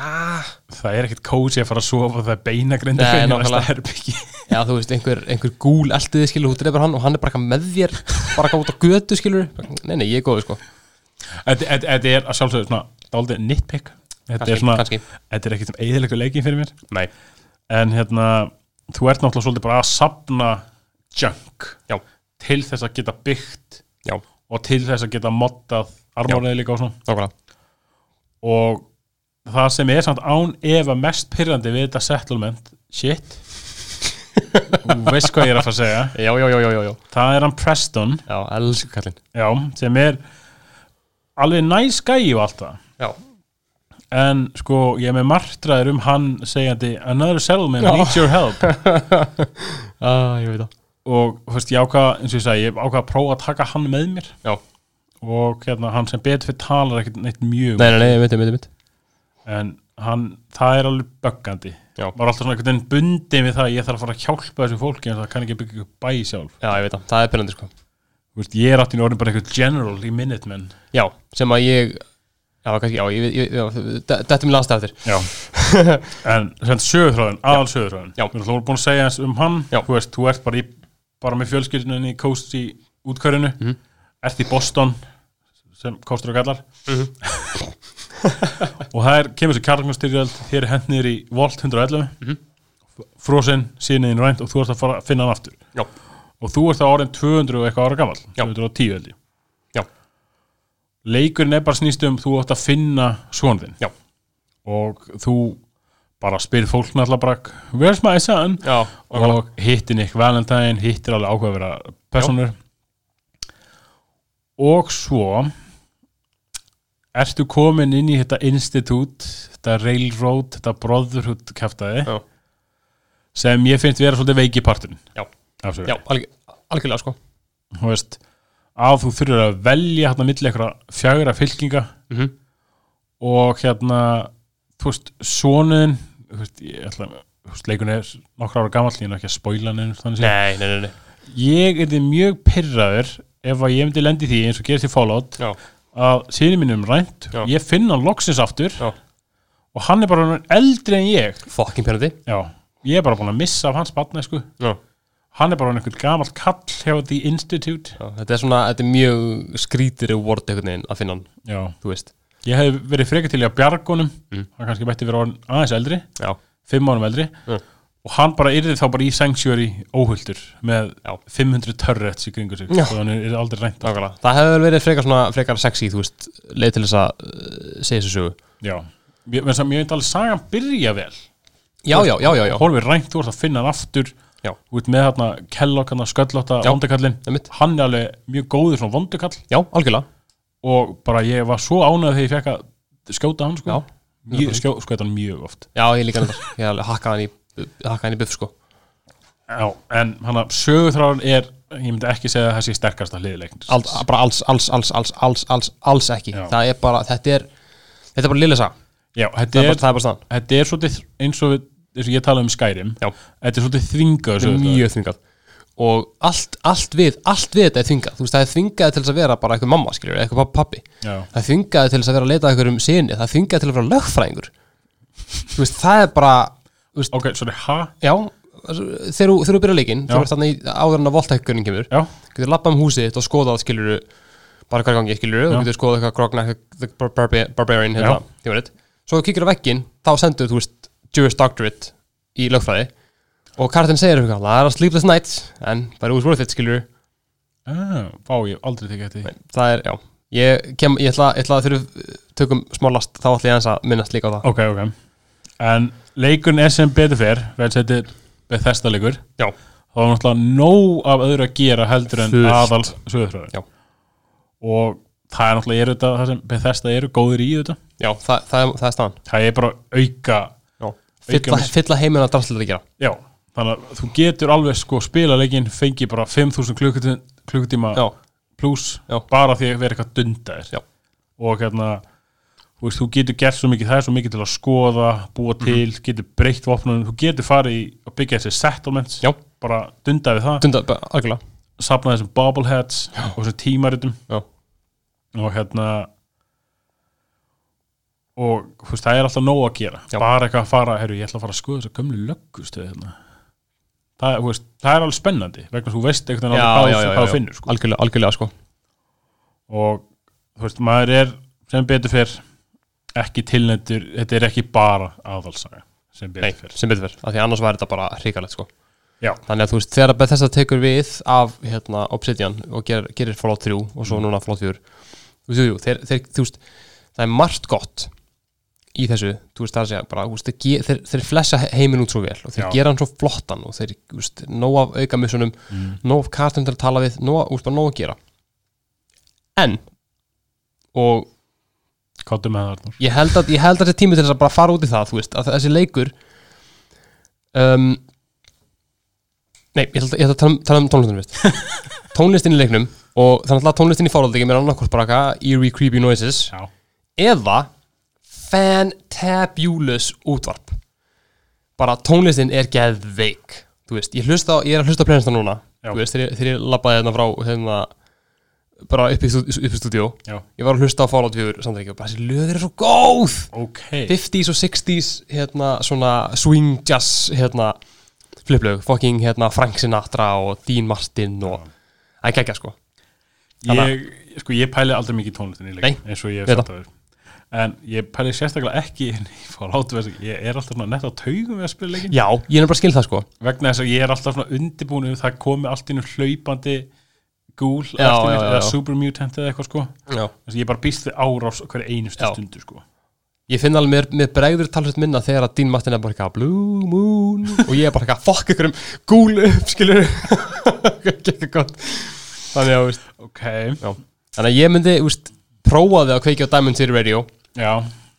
Það er ekkert kósi að fara að sofa það er beinagrindi Nei, nákvæmlega. Já, þú veist, einhver, einhver gúl eldiði skilur, þú dreifur hann og hann er bara eitthvað með þér bara eitthvað út á götu skilur Nei, nei, ég er góður sko. Þetta er að sjálfsögðu svona dálítið nitpick Þetta er er ekkert um eðilegu leikin fyrir mér. Nei, En hérna, þú ert náttúrulega svolítið bara að sapna junk Já. Til þess að geta byggt já, Og til þess að geta moddað armóriði líka og svona. Nákvæmlega. Og það sem er samt án efa mest pyrrandi við þetta settlement Shit. Veist hvað ég er að fara að segja. Já, já, já, já, já, já, Það er hann Preston. Sem er alveg næs gæi og allt það. Já, en sko ég er með martraður um hann segjandi another settlement needs your help. Ah, ég veit það og þú veist ég ákvað eins og ég sagði ég ákvað að prófa að taka hann með mér. Já, og hérna, hann sem betur fyrir talar ekkert neitt mjög Nei, nei, nei, ég veit, ég veit, ég veit en hann, það er alveg böggandi. Já. maður er alltaf svona einhvern veginn bundin við það að ég þarf að fara að hjálpa þessu fólki en það kann ekki byggja upp bæ sjálf. Já, ég veit það, það er pyrrandi sko. Þú veist, ég er áttin orðin bara eitthvað general í Minutemen Já, sem að ég Já, kannski, já, ég, ég, já, þetta er mér landstæð eftir. Já, en sem sögurþráðin, aðal sögurþráðin Já. Við erum alltaf búin að segja eins um hann. Já. Þú veist, þú ert bara, í, bara með fjölskyldunni í Coast í útkörinu. Mhm. Ert í Boston sem kostur og gallar. Mhm. og það er, kemur sér kjarlangastyrjöld þér er hendnir í Volt 111 Mhm. frosinn, síniðin rænt og þú ert að fara að finna hann aftur. Já, og þú ert það orðin 200 og eitthvað ára gamall Já. 210 held ég. Leikurinn er bara snýst um þú átt að finna svonðinn já, og þú bara spyrir fólk náttúrulega bara where's my son? Já og hittir Nick Valentine hittir alveg áhugaverða personur og svo ertu komin inn í þetta institut þetta railroad, þetta brotherhood kæftæði sem ég finnst vera svolítið veiki parturinn. Já, já, alg, algjörlega sko. Þú veist að þú þurfur að velja hérna milli eitthvað fjagra fylkinga mm -hmm. og hérna þú veist, sonuðin þú veist, ég ætla leikun er nokkra ára gamall, ég er ekki að þannig séð. Nei, nei, nei, ég er þið mjög pyrraður ef að ég myndi lendi því eins og gerist í Fallout Já, að síni mínum rænt Já. ég finn hann loksins aftur já, og hann er bara eldri en ég fucking pyrrandi já, ég er bara búin að missa af hans batna sko. Já, hann er bara einhvern gamall kall hjá The Institute já, þetta er svona, þetta er mjög skrítir reward að finna hann, já. þú veist ég hef verið frekar til í að bjargunum Mm. hann kannski bætti verið orðin aðeins eldri. Já, fimm árum eldri. Mm. og hann bara yrði þá bara í Sanctuary óhulltur með Já. 500 turrets í kringu sig. Og hann er aldrei nákvæmlega. Það hefur verið frekar svona, frekar sexy, þú veist leið til þess að uh, segja þessu sögu. Já, mér mér finnst alveg sagan byrja vel. Já, já, já, já, já, Hólfið rænt, þú ert að finna hann aftur. Já. ert með þarna Kellogg, Já. vondukallin, einmitt. Hann er alveg mjög góður svona vondukall. Já, algjörlega og bara ég var svo ánægð þegar ég fekk að skjóta hann sko, skjó, skjóta hann mjög oft. Já, ég líka nefndar Ég hakkaði hann í, hann í buff, sko. Já, en hann að sögutráðan er ég myndi ekki segja að það sé sterkasta hliðileikn Al, bara alls, alls, alls, alls, alls, alls, alls ekki. Er bara, þetta er Þetta er bara Það þetta er er, það er bara staðan. þetta er svolítið eins og, við, eins og ég tala um Skyrim. Já. þetta er svolítið sögutráður mjög þvingað Og allt, allt við, allt við þetta er þvingað. Þú veist, það er þvingað til þess að vera bara eitthvað mamma, skiljur Eitthvað pappi Já, Það er þvingað til þess að vera að leita að einhverjum sinni Það er þvingað til að vera lögfræðingur. Þú veist, það er bara þú veist, ok, sorry, ha? Já, þegar þú þegar þú byrjar leikinn Já. Þú ert þannig áður en að voltækkurinn kemur Já, getur lappað um húsið þitt og skoðað skilur bara hvað er gangi skilur Já. og getur skoðað eitthvað Grognak the Barba- Barbarian hérna, ég veit. Svo þú kíkir á vegginn þá sendur þú veist Jewish Doctorate í lögfræði og Kartin segir eitthvað það er að sleepless nights en bara was worth it skilur ah, fá ég hef aldrei tekið eftir því. Það er, já. Ég, kem, ég ætla, ég ætla að við tökum smá last þá ætla ég aðeins að minnast líka á það. Ok, ok. En leikurinn er sem betur fer vel settir Bethesda leikur. Já, þá er náttúrulega nóg af öðru að gera heldur en aðal sögutráður Já. og það er náttúrulega er þetta það sem Bethesda eru góður í þetta? Já það, það, er, það er staðan. Það er bara auka. Auka fylla, fylla heiminn að draslega að gera. Já, þannig að þú getur alveg sko spila leikinn, fengi bara 5000 klukkutíma, já, pluss Já. bara því að vera eitthvað dundaðir Já. og hérna þú, veist, þú getur gert svo mikið, það er svo mikið til að skoða búa Mhm. til, getur breytt vopnunum, þú getur farið í að byggja þessi settlements Já. bara dundaði það, dunda, bara, algjörlega safna þessum bobbleheads og þessum tímaritum já, og hérna og þú veist, það er alltaf nóg að gera Já. bara eitthvað að fara, herru, ég ætla að fara að skoða þessa gömlu löggustu hérna. Það, veist, það er alveg spennandi vegna þess að þú veist eitthvað já, hvað, þú- finnur sko. algjörlega, algjörlega sko og þú veist, maður er sem betur fyrr ekki tilnættur, þetta er ekki bara aðalsaga sem Nei, betur fyrr sem betur fyrir, af því annars væri þetta bara hrikalegt sko. Já. Þannig að þú veist, þegar Bethesda tekur við af hérna, Obsidian og ger, gerir Fallout 3 og svo Mm. núna Fallout 4 þú veist, þeir, þeir, þú veist það er margt gott í þessu þú veist, það að segja, bara, veist, þeir, þeir, þeir flessa heiminn út svo vel og þeir Já. gera hann svo flottan og þeir, veist, nóg af auka missunum, mm. nóg af kartum til að tala við nóg, veist, bara nóg að gera en og ég held að, held að þessi tími til þess að bara fara út í það þú veist, að þessi leikur um, nei, ég ætla, ég ætla að tala um, tala um tónlistin fyrst tónlistin í leiknum og þannig að tónlistin í Game er annarkvort bara eitthvað eerie creepy noises Já, eða fantabulous útvarp. Bara tónlistin er geðveik. Þú veist, ég, hlusta ég er að hlusta á playlista núna. Já. þú veist, þegar, ég- þegar ég labbaði hérna frá hérna, bara upp í, stú- upp í stúdíó. Já, ég var að hlusta á Fallout 4 samt ekki og bara þessi löður er svo góð! Ok. 50s og 60s hérna svona swing jazz hérna fliplög, fucking hérna Frank Sinatra og Dean Martin og það er geggja sko. Ég, sko, ég pæli aldrei mikið í tónlistinni Nei, leik, eins og ég veit hef sagt það en ég pæli sérstaklega ekki ég er alltaf svona nett á taugum við að spila leikin já, ég er bara að skil það sko. Vegna þess að ég er alltaf undirbúin um það komi allt innu hlaupandi gúl Já, já, já, eða já. super mutant eða eitthvað sko. Já. Þess að ég bara býst við árás hverja einustu stundu sko. Ég finn alveg mér, mér bregður talsveit minna þegar að Dean Martin er bara eitthvað Blue Moon. Og ég er bara eitthvað fuck ykkur um gúl upp skilur þannig að, veist, ok, þannig að ég myndi, veist, prófaði að kveikja á Diamond City Radio já,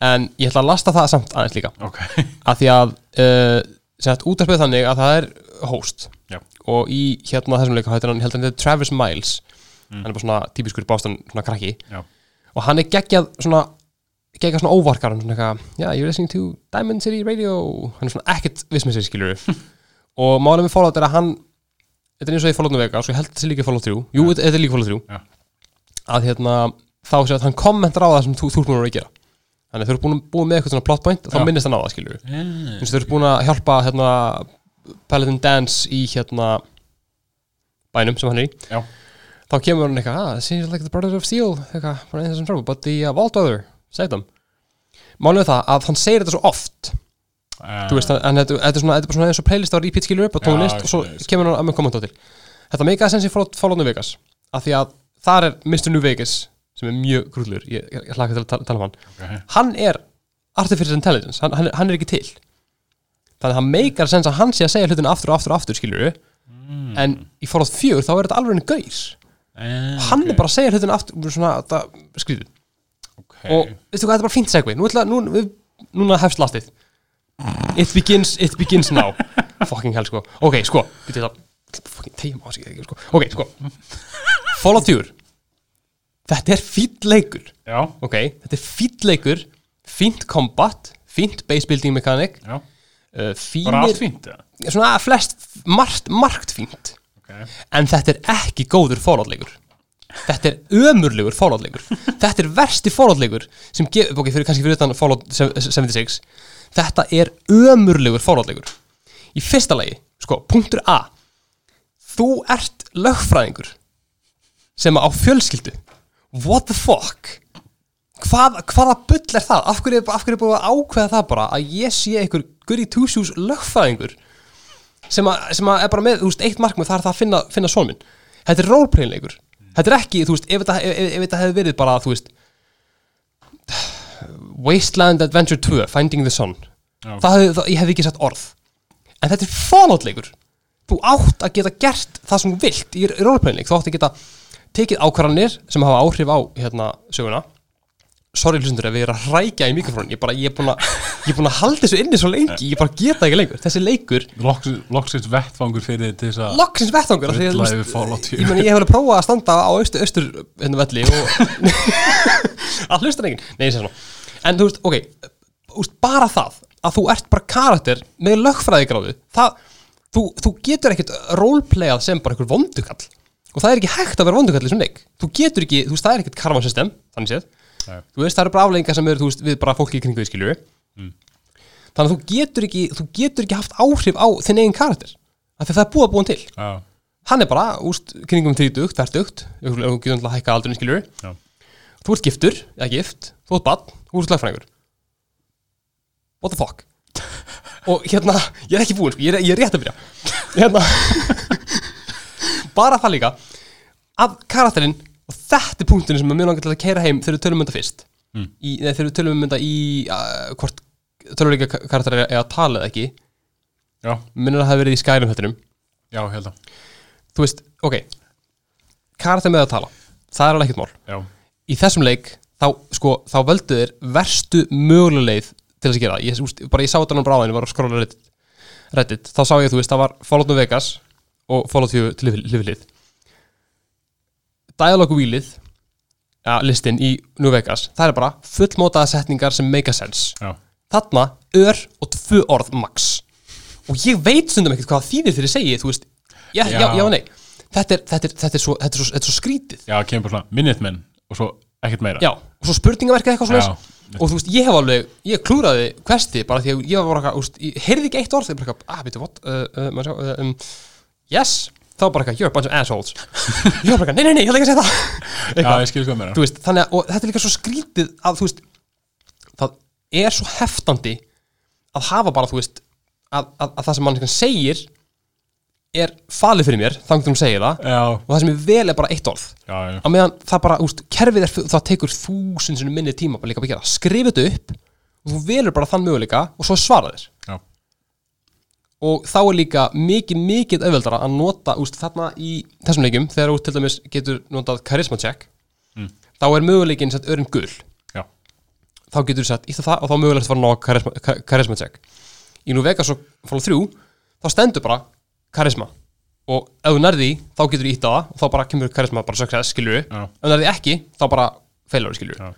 en ég ætla að lasta það samt aðeins líka. Ok. Að því að uh, sagt útarpið þannig að það er host. Já. og í hérna þessum leika hættir hann heldur hann þetta Travis Miles. Hann er bara svona típiskur bástan svona krakki. Já. og hann er geggjað svona geggjað svona óvarkar er svona eitthvað, yeah, you're listening to Diamond City Radio. Hann er svona ekkert viss með sér skilur og málið með Fallout er að hann þetta er eins og í Fallout New Vegas og ég held þessi líka í Fallout 3 jú, þetta er líka Fallout 3 Já. að hérna þá sé að hann kommentar á það sem þú, þú búin að vera að gera þannig þú ert búin að búið með eitthvað svona plot point þá Já. minnist á það skilur yeah. eins og þau eru búin að hjálpa hérna, Paladin Dance í hérna bænum sem hann er í Já. þá kemur hann eitthvað, ah, seems like the brothers of steel eitthvað, bara eins og trouble, but the uh, vault brother segð them málið er það að hann segir þetta svo oft uh, þú veist, en þetta, þetta er svona, þetta er svona eins og playlist á repeat skilur upp Já, tónlist ég og svo skil, ég skil. kemur hann að með kommenta til þetta meikaði sensi Fallout New Vegas af því að þar er Mr. New Vegas sem er mjög grúllur, ég, ég, hlaka til að tala, tala um hann. Okay. hann er artificial intelligence, hann, hann, er- hann er ekki til. Þannig að hann meikar sens að hann sé að segja hlutin aftur og aftur og aftur skilur mm. en í Fallout 4 þá er þetta alveg en gaur. Uh, hann er bara að segja hlutin aftur svona, það, skrýðu okay. og veistu hvað, þetta er bara fínt segvi nú, ætla, nú, við, núna hefst lastið. It begins, it begins now. Fucking hell sko. Ok, sko, byrja það fucking tegjum á sig sko. ok, sko. Fallout 4 þetta er fýll leikur. Já, ok, þetta er fýll leikur fínt combat, fínt base building mechanic. Já, uh, bara allt fínir, fínt ja. svona flest margt, margt fínt. Okay. en þetta er ekki góður fórhaldleikur þetta er ömurlegur fórhaldleikur þetta er versti fórhaldleikur sem gefur, ok, fyrir, kannski fyrir utan Fallout 76 þetta er ömurlegur fórhaldleikur í fyrsta lagi, sko, punktur A. Þú ert lögfræðingur sem á fjölskyldu what the fuck? Hvað, hvaða bull er það? Af hverju, er búið að ákveða það bara að ég sé einhver goody two shoes lögfræðingur sem, að, sem að er bara með, veist, eitt markmið það er það að finna, finna son minn. Þetta er roleplayleikur þetta er ekki, þú veist, ef þetta, ef, ef þetta hefði verið bara, þú veist Wasteland Adventure 2 Finding the Sun Já. það hefði, það, ég hefði ekki sagt orð. En þetta er falloutleikur þú átt að geta gert það sem þú vilt í roleplayleik, þú átt að geta tekið ákvarðanir sem hafa áhrif á hérna söguna. Sorry hlustundur ef ég er að hrækja í mikrofónin ég, ég, er búin að, ég er halda þessu inni svo lengi ég bara geta ekki lengur, þessi leikur Loksins, vettfangur fyrir þess að loksins því að, 4. ég, meni, ég hef verið að prófa að standa á austur, austur hérna velli og að hlusta ég svona. En þú veist, ok, úst, bara það að þú ert bara karakter með lögfræðigráðu það, þú, þú getur ekkert roleplayað sem bara einhver vondukall og það er ekki hægt að vera vondukall í þessum leik. Þú getur ekki, þú veist, það er ekkert karvan system þannig séð, Nei. þú veist, það eru bara afleggingar sem eru, þú veist, við bara fólki í kringu við skiljum þannig að þú getur ekki þú getur ekki haft áhrif á þinn eigin karakter. Af því að það er búið að búin til. Já, hann er bara, úst, kringum 30, 40 þú getur alltaf að hækka aldurinn skiljur já, þú ert giftur, eða gift, þú ert bann þú ert slagfræðingur what the fuck? Og hérna, ég er ekki búinn, sko, ég, er, ég er rétt að byrja hérna bara það líka að karakterinn og þetta er punkturinn sem mjög langar til að keira heim þegar við tölum um þetta fyrst. Mm. í, nei, þegar við tölum um þetta í uh, hvort töluleika karakter er að tala eða ekki. Já, minnir að það hafi verið í skærum hættinum já, held að. Þú veist, ok. Karakter með að tala, það er alveg ekkert mál. Já, í þessum leik þá, sko, þá völdu þeir verstu mögulega leið til þess að gera ég, úst, bara ég sá þetta nú bráðin, ég var að skróla reddit, reddit. Þá sá ég, þú veist, það var Fallout New Vegas og Fallout 4 til hlifilið dialogue wheelið ja, listin í New Vegas það er bara fullmótaða setningar sem make a sense. Já, þarna ör og tvö orð max. Og ég veit stundum ekkert hvað þýðir þegar ég segi þú veist, já, já, Já. já, nei. Þetta er, þetta er, þetta er, svo, þetta er, svo, þetta er svo skrítið. Já, kemur bara svona Minutemen og svo ekkert meira. Já, og svo spurningaverkið eitthvað svona og þú veist, ég hef alveg, ég klúraði questi bara því að ég var bara þú veist, ég heyrði ekki eitt orð þegar bara eitthvað, ah, veitu, what, uh, uh, maður sjá, uh, um, yes. Þá bara eitthvað, you're a bunch of assholes. Ég var bara eitthvað, nei, nei, nei, ég ætla ekki að segja það. Já, ég skil hvað meira þú veist, þannig að, og þetta er líka svo skrítið að, þú veist, það er svo heftandi að hafa bara, þú veist, að, að, að það sem mann segir er falið fyrir mér, þannig að hún segir það Já, og það sem er vel er bara eitt orð. Já, já, á meðan það bara, úst, kerfið er, það tekur þúsund sinni minni tíma bara líka að gera, skrifa þetta upp og þú velur bara þann möguleika og svo svara þér. Já, og þá er líka mikið, mikið auðveldara að nota, úst, þarna í þessum leikjum, þegar þú til dæmis getur notað charisma check Mm. þá er möguleikin sett örin gul. Já, þá getur þú sett ítta það og þá fara að ná charisma, ka- charisma check. Í nú Vegas og Fallout 3 þá stendur bara charisma. Og ef þú nærði þá getur þú ítta það og þá bara kemur charisma bara success, já, ef þú nærði ekki, þá bara failur skilur Já.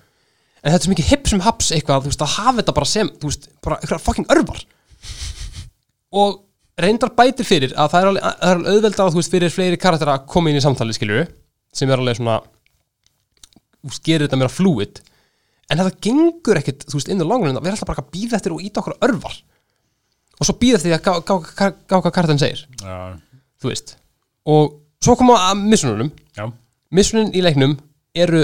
en þetta er svo mikið hipp sem haps eitthvað, þú veist, að hafa þetta bara sem þú veist, bara eitthvað fucking örvar og reyndar bætir fyrir að það er alveg, það er alveg auðveldar að þú veist, fyrir fleiri karakter að koma inn í samtali skilur sem er alveg svona gerir þetta meira fluid. En þetta gengur ekkit, þú veist, inn í langunum við erum alltaf bara að býða eftir og íta okkur örvar. Og svo býða eftir því að gá, hvað karakterin segir, já, þú veist. Og svo koma að missununum já, missunin í leiknum eru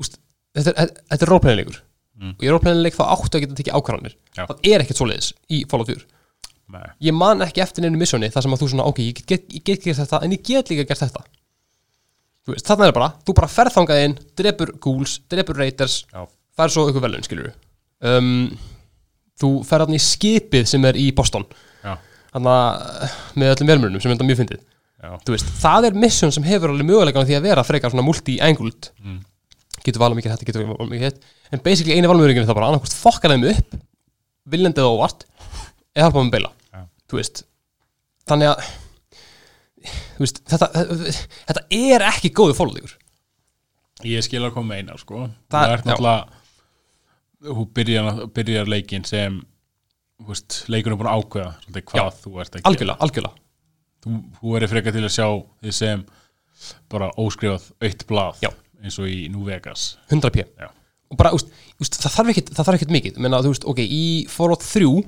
úst, þetta er, er róplænilegur Mm. og í róplænileik þá áttu að geta tekið ákvarðanir. Já. það er ekkert svoleiðis í Fallout 4 nei, ég man ekki eftir neinu missjoni þar sem að þú svona, ok, ég get, get gert þetta en ég get líka gert þetta. Þarna er bara, þú bara ferð þangað inn drepur ghouls, drepur raiders fær svo ykkur velun, skilur um, þú ferð þarna í skipið sem er í Boston. Þarna með öllum velmörnum sem er þetta mjög fyndið. Veist, það er mission sem hefur alveg mögulegan því að vera frekar svona multi-angled. Mm. getur valið mikið þetta, getur valið mikið hitt en basically eini valmöðuringin er það bara annarkvort fokka þeim upp viljandi eða óvart eða halpa með beila Já. veist, þannig að veist, þetta, þetta er ekki góðu fólðugur ég skil að koma með eina sko. Það- það er já. náttúrulega hún byrjar, byrjar leikin sem leikunum er búin að ákveða svolítið, hvað þú ert að algjörlega, algjörlega, þú, þú er frekar til að sjá því sem bara óskrifað aukt blað Já. eins og í New Vegas 100p Já. og bara, úst, úst, það þarf ekkit mikið, menna, veist, ok, í Fallout 3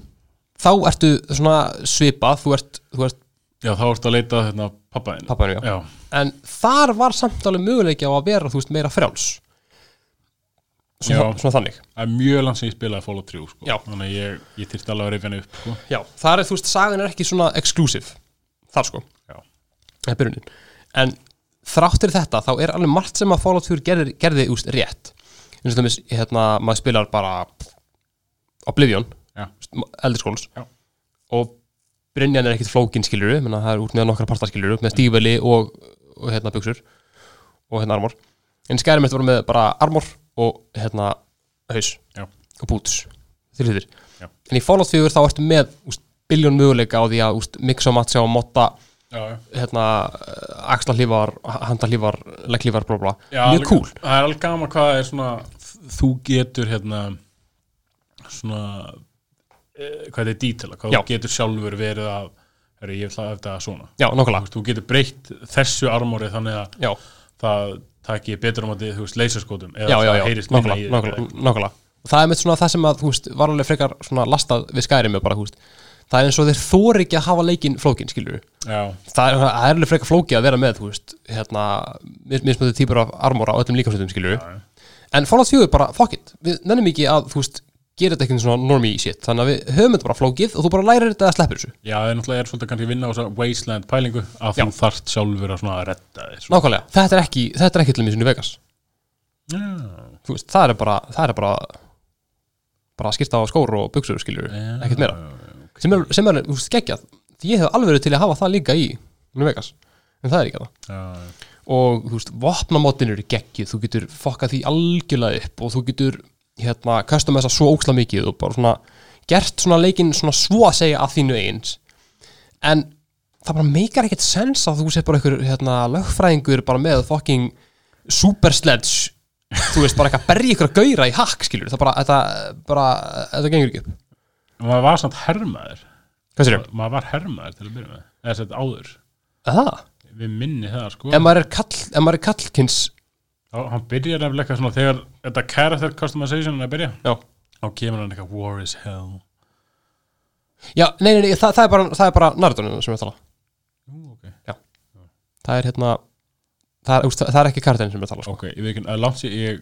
þá ertu svona svipað, þú ert, þú ert Já, þá ertu að leita hérna pappaðin pappaðinu, já. Já, en þar var samt alveg möguleiki á að vera, þú veist, meira frjáls svona, Já. svona þannig það er mjög langt sem ég spilaði Fallout 3 sko. Já. Þannig að ég, ég þyrfti alveg að reyfja henni upp sko. já, þar er, þú veist, sagan er ekki svona exclusive, þar sko Já. það er byrjunin, en þráttur þetta, þá er alveg margt sem að Fallout 4 gerði, gerði úst, rétt eins og þess, hérna, maður spilar bara Oblivion Já. og Brynjan er ekkit flókin skiluru menna það er út með nokkra partar skiluru með stífveli og, og hérna buksur og hérna armor. En skærum þetta voru með bara armor og hérna haus Já. og hlutir. Já. en í Fallout 4 þá ertu með úst, biljón möguleika á því að úst, mixa og matcha og motta Já, hérna axla hlífar, handa hlífar blá, Já, mjög cool. Það er alveg gaman hvað er svona þú getur hérna svona eh, hvað er dítela, hvað þú getur sjálfur verið að herri, ég ætla að þetta svona. Já, veist, þú getur breytt þessu armóri þannig að já, það taki betur um að þú veist leysaskotum eða já, það heyrist minna í þér nákvæmlega, og það er með svona það sem að, þú veist, var alveg frekar svona lastað við skærið bara, þú veist. Það er eins og þeir þóri ekki að hafa leikinn flókin, skilur Já, það er, alveg frekar flóki að vera með, þú veist hérna, á en Fallout 4 er bara, fuck it, við nennum ekki að, þú veist, gera þetta ekki svona normie shit, þannig að við höfum þetta bara flókið og þú bara lærir þetta að sleppur þessu. Já, það er náttúrulega er svolítið kannski vinna á þessa wasteland pælingu að þú þarft sjálfur að svona að þér svona. nákvæmlega, þetta er ekki, þetta er ekki til mér í Vegas. Já, þú veist, það er bara, það er bara bara að skipta á skór og buksur, skilur já, ekkert meira. já, já, ok. sem er, sem er þú veist, geggjað. Því ég hef alveg verið til að hafa það líka í New Vegas, en það er ekki það. Já, já. og þú veist, vopnamótin eru geggjuð. Þú getur fokkað því algjörlega upp og þú getur, hérna, custom þessa svo óksla mikið og bara svona gert svona leikinn svona svo að segja að þínu eins en það bara meikar ekkert sens að þú sér bara einhver hérna, lögfræðingur bara með fucking super sledge þú veist, bara eitthvað berja ykkur að gauðra í hakk skilur, það bara, þetta, bara þetta gengur ekki upp. Maður var samt hermaður. Hvað sér ég? maður var hermaður til að byrja með. Eða sett áður, Það? við minni það sko. Ef maður er kall, hann byrjar nefnilega eitthvað svona þegar þetta character customization er að byrja. Já, þá kemur hann eitthvað war is hell. Já nei, nei, nei, það, það er bara, það er bara Naruto sem við tala. Ú, okay. Það er hérna, það er, það er ekki kartin sem við tala sko. ok, ég veit ekki, að langt sér ég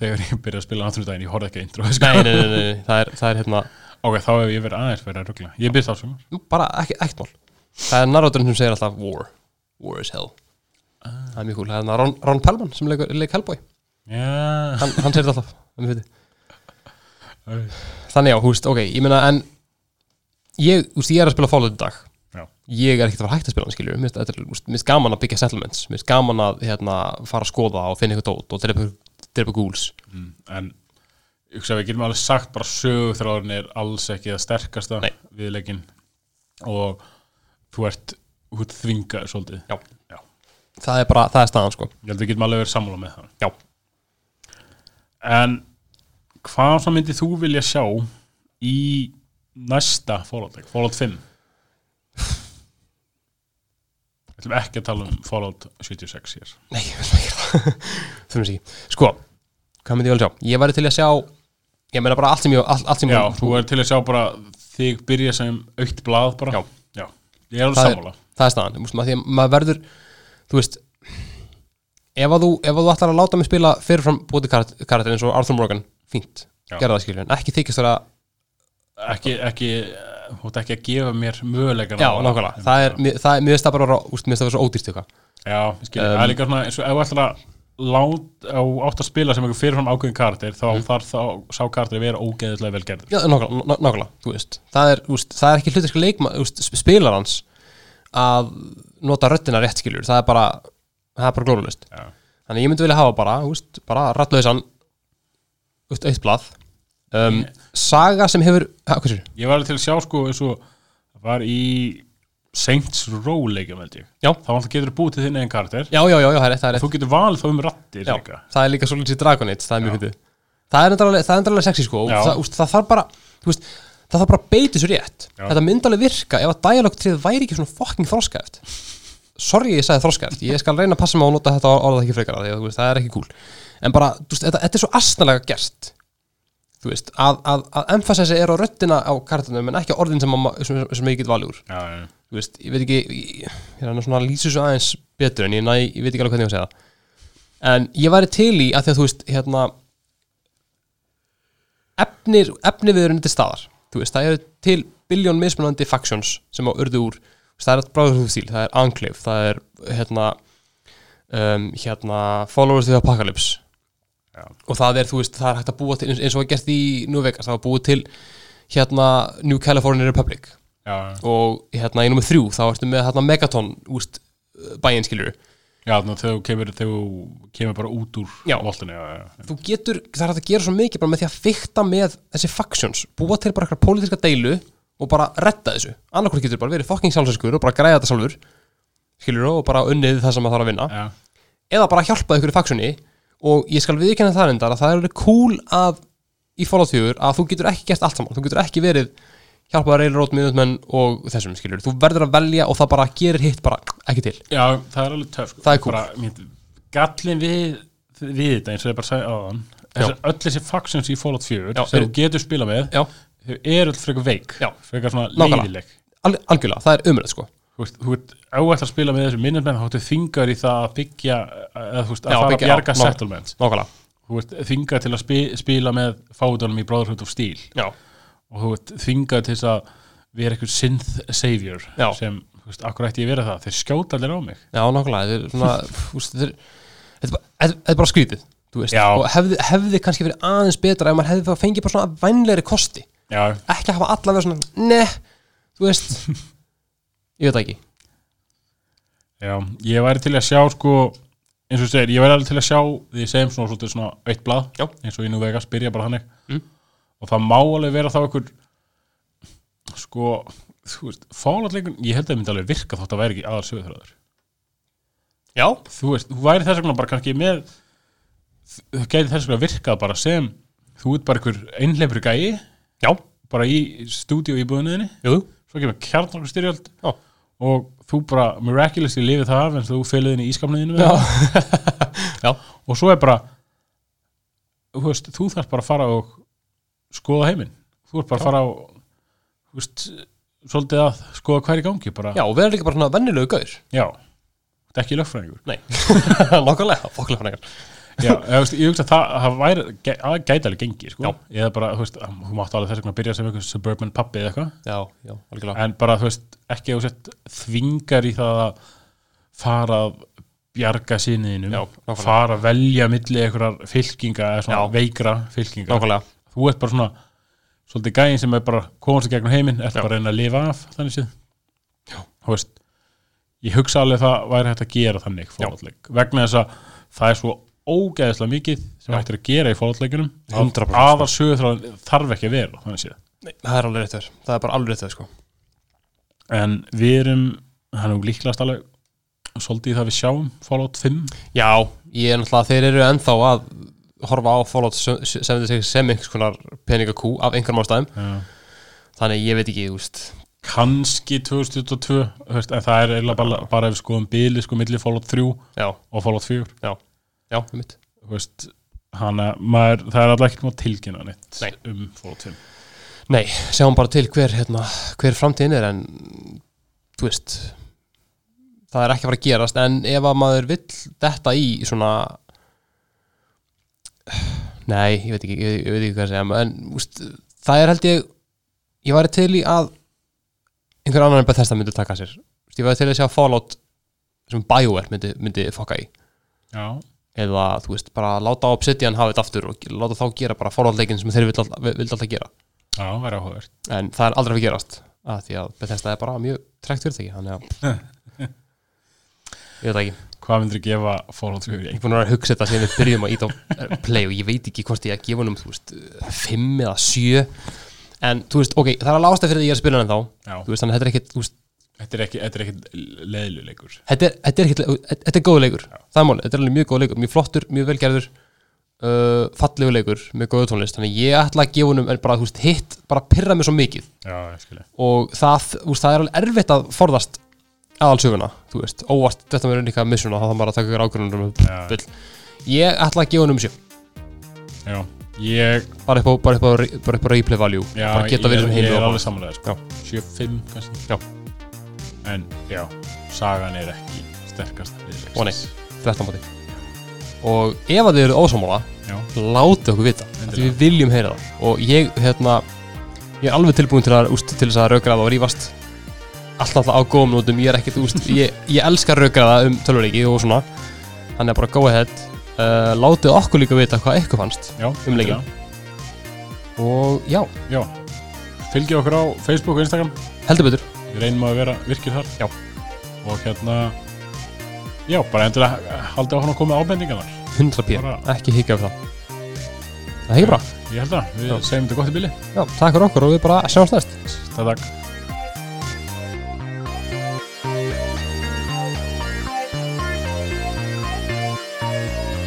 þegar ég byrjaði að spila náttúrulega daginn, ég horfði ekki intro sko. nei, nei, nei, það er, það er hérna ok, þá hef ég verið aðeins verið að ruggla ég byrði þá sem Jú, bara ekkert mál. Það er Naruto sem segir alltaf war war is hell það er mjög cool, það er Ron, Pellman sem leik Hellboy, já, hann, hann segir þetta alltaf um þannig já, húst, ok, ég meina en ég, húst, ég er að spila Fallout í dag. Já. ég er ekkert að fara hægt að spila hann skilur mér finnst gaman að byggja settlements. Mér finnst gaman að hérna, fara að skoða og finna eitthvað dót og drepa, ghouls. Mm, en ég að getum alveg sagt bara sögutráðurinn er alls ekki það sterkasta Nei. við leikinn og þú ert þú ert þvingaður svolítið. Já. Það er bara, það er staðan sko ég held að við getum alveg verið sammála með það Já. en hvað svo myndið þú vilja sjá í næsta Fallout leik, Fallout 5 Við ætlum ekki að tala um Fallout 76 hér Nei, við þurfum ekki það Þurfum sér Sko, hvað myndi ég vel sjá? Ég væri til að sjá Ég meina bara allt sem ég allt, allt sem Já, ég, þú er til að sjá bara þig byrja sem aukt blað bara Já. Já. Ég er alveg Það er- sammála Það er staðan, þú veist, maður, því að maður verður Þú veist Ef að þú, ef að þú ætlar að láta mig spila fyrirfram búið karakter eins og Arthur Morgan Fínt, Já. gerða það skilur En ekki þykist þar að, ekki, ekki, þú ert ekki að gefa mér mögulegan já, nákvæmlega. Það er, mér- það er, mér það bara, úst, mér það vera svo ódýrt eitthvað. Já, ég skil, Um, það er líka svona eins og ef þú ætlar að lát á átt að spila sem einhver fyrirfram ákveðin karakter þá Mhm. þarf þá sá karakter að vera ógeðislega vel gerður. Já, nákvæmlega, ná- nákvæmlega, þú veist. Það er, úst, það er ekki hluturska leikma, úst, spilarans að nota röddina rétt skilur Það er bara, það er bara glórulust Já. Þannig ég myndi vilja hafa bara, úst, bara rattlausan eitt blað. Um, Saga sem hefur, ha? Ég var til að sjá sko eins og var í Saints Row held ég. Já. þá getur búið til þinn einn karakter. Já, já, já, já, það er rétt, þú getur valið þá um rattir það er líka svolítið Dragon Age, það er mjög Já. fyndið. Það er endalega sexy sko það, úst, það þarf bara, þú veist Það þarf bara að beita svo rétt. Já. Þetta myndi alveg virka ef að dialogtrið væri ekki svona fucking þroskaeft Sorry ég sagði þroskaeft Ég skal reyna að passa mig á að nota þetta orðað ekki frekara því að veist, það er ekki cool. En bara, veist, þetta, þetta er svo astnalega gert. Þú veist, að, að, að emphasize er á röddina á kartunum en ekki á orðin sem, að- sem, sem ég get valið úr. Já, já, þú veist, ég veit ekki ég, ég er svona að lýsa svo aðeins betur en ég, næ, ég veit ekki alveg hvernig ég á að segja það. En ég væri til í að því að þú veist hérna efnir, efni við erum til staðar þú veist, það eru til biljón mismunandi factions sem á urðu úr. Það er bráður stíl, það er Enclave það er hérna um, hérna Followers of the Apocalypse. Já. og það er, þú veist, það er hægt að búa til eins, og að gert í New Vegas, það var búið til hérna New California Republic. Já, og hérna í nummer þrjú þá ertu með hérna Megaton úst, bæinn skilur já þannig að þegar þú kemur, þú bara út úr voltinu þú getur, það er hægt að gera svo mikið bara með því að fykta með þessi factions. Búa til bara eitthvað pólitíska deilu og bara retta þessu, annarkvort getur bara verið fucking sjálfsöskur og bara græða þetta sjálfur. Skilur og bara unnið það sem maður þarf að vinna. Já. eða bara hjálpa ykkur í factioni. Og ég skal viðkenna það reyndar að það er alveg cool að í Fallout 4 að þú getur ekki gert allt saman, þú getur ekki verið hjálpað Railroad miðutmenn og þessum skilur þú verður að velja og það bara gerir hitt bara ekki til. Já, það er alveg töf sko. Það er cool. Bara, mér, gallin við, við þetta eins og ég bara sagði áðan þessi, öll þessi factions í Fallout 4 Já, sem eru- þú getur spila með já, þau eru alltaf frekar veik Já. frekar svona Nákvæmlega. leiðileg al algjörlega, það er umræð sko. Þú veist, þú ert áætt að spila með þessu minnummenn þá ertu þingar í það að byggja eða þú veist, að Já, fara byggja- að bjarga já, ná- settlements. Nákvæmlega, þú ert þingar til að spi, spila með fáðunum í Brotherhood of Steel. Já, og þú ert þingar til þess að vera eitthvað synth savior Já. sem, þú veist, akkur ætti ég að vera það þeir skjóta allir á mig já, nákvæmlega þetta er svona, þú veist, þetta er þetta er bara- þetta er bara skrítið, þú veist Já. og hefði, hefði kannski verið aðeins betra ef maður hefði fengið bara svona vænlegri kosti já, ekki að hafa alla verið svona, ne þú veist ég veit það ekki, já, ég væri til að sjá sko, eins og þú segir, ég væri alveg til að sjá því ég segjum svona, svona, svona eitt blað Já. eins og í nú Vegas, byrja bara þannig Mm. Og það má alveg vera þá einhver sko, þú veist, fálatleikun ég held að það myndi alveg virka þótt að væri ekki aðal sögurþráður Já, þú veist, þú væri þess vegna bara kannski með þú gæti þess vegna virkað bara sem þú ert bara einhver einhleifur gæi. Já, bara í stúdíu í búðinniðinni jú, svo kemur kjarnarkur styrjöld. Já. og þú bara miraculously lifið það af en þú fylgði inn í Já. og svo er bara þú veist, þú þarf bara að fara og skoða heiminn. Þú ert bara að fara þú veist, svolítið að skoða hver í gangi bara, Já, og vera líka bara svona vennilegu gaur já. Þetta er ekki lögfræðingur. Nei, nokkulega, fokklega frækar Já, ég, veist, ég hugsa að það, það væri, gæ- það gæti alveg gengi sko. Já. eða bara, þú veist, þú mátt alveg þess að byrja sem einhver suburban pappi eða eitthvað. Já, já, algjörlega. En bara, þú veist, ekki að þú sett þvingar í það að fara að bjarga nákvæmlega. fara að velja milli einhverjar fylkinga eða svona Já. veikra fylkinga. Nákvæmlega, þú ert bara svona svolítið gæðin sem er bara komast í gegnum heiminn, ert Já. bara að reyna að lifa af þannig séð. Já. þú veist, ég hugsa alveg að það væri hægt að gera þannig fólatleik vegna þess að það er svo ógeðislega mikið sem hægt er að gera í fólatleikunum 100%. aðal sögur þarf ekki að vera þannig séð. Það er alveg rétt þér Það er bara alveg rétt þér, sko. En við erum það er nú líklegast alveg svolítið það við sjáum Fallout 5 Já, ég er náttúrulega, þeir eru ennþá að horfa á Fallout 76 sem einhvers konar peningakú af einhverjum ástæðum. Já. Þannig ég veit ekki, þú veist. Kannski 2022 þú veist, en það er eiginlega bara, bara ef við skoðum bíli sko milli Fallout 3 Já, og Fallout 4 já, um mitt veist, hana, maður, það er alltaf ekkert maður tilkynna neitt Nei. um Fallout 5 Nei, sjáum bara til hver, hérna, hver framtíðin er en þú veist það er ekki að fara að gerast en ef að maður vill detta í svona nei, ég veit ekki ég, ég veit ekki hvað að segja en úst, það er held ég ég væri til í að einhver annar en Bethesda myndi taka sér. Úst, ég væri til að sjá Fallout sem BioWare myndi, myndi fokka í. Já, eða þú veist, bara láta Obsidian hafa þetta aftur og láta þá gera bara Fallout leikin sem þeir vilja alltaf, vilja alltaf gera. Já, væri áhugavert. En það er aldrei að fyrir gerast að því að Bethesda er bara mjög trekt fyrirtæki þannig að ég veit ekki, hvað myndir gefa Fallout 4 ég er búin að að hugsa þetta sem við byrjum að íta á play og ég veit ekki hvort ég að gefa veist, 5 eða 7 en þú veist, ok, það er alveg ástæð fyrir því ég er að spila hann þá þú veist, þannig að þetta er ekkit, þetta er ekki, þetta er ekki leðluleikur þetta er, er ekkit er góð leikur, það er mál, þetta er alveg mjög góð leikur mjög flottur, mjög velgerður uh, fallegu leikur, með góðu tónlist. Þannig að ég ætla að gefa honum en bara, þú veist, hitt bara pyrra mig svo mikið. Já, og það, þú veist, það alveg erfitt að forðast aðalsöguna, þú veist, óvart þetta verður líka missuna, þá þarf bara að taka ykkur ákvörðunum um já, Bull. ég ætla að gefa honum sjö já, ég bara upp á, bara upp á, bara upp á replay value já, bara ég, geta verið sem ég heim er alveg samanlega sko. 7-5 kannski Já. en já, sagan er ekki sterkast liðleiksins. Ó, nei. 13 báti og ef að þið eru ósámála já, látið okkur vita, af því Endilega. við viljum heyra það og ég, hérna ég er alveg tilbúin til að, úst, til þess að raugraða og rífast alltaf á góðum nótum, ég er ekkit, úst, ég, ég elskar raugraða um tölvuleiki og svona. Þannig að bara go ahead. Uh, látið okkur líka vita hvað ykkur fannst já, Um leikinn. endilega. og já, já, fylgið okkur á Facebook og Instagram. Heldur betur. Við reynum að vera virkir þar. Já. og hérna já, bara endilega haldið áfram að koma með ábendingarnar. 100 p, Bara- ekki higgja af það. Það hegir bara, ég held að, við Já. segjum þetta gott í bili. Já, takk fyrir okkur og við bara sjáumst næst. Takk, takk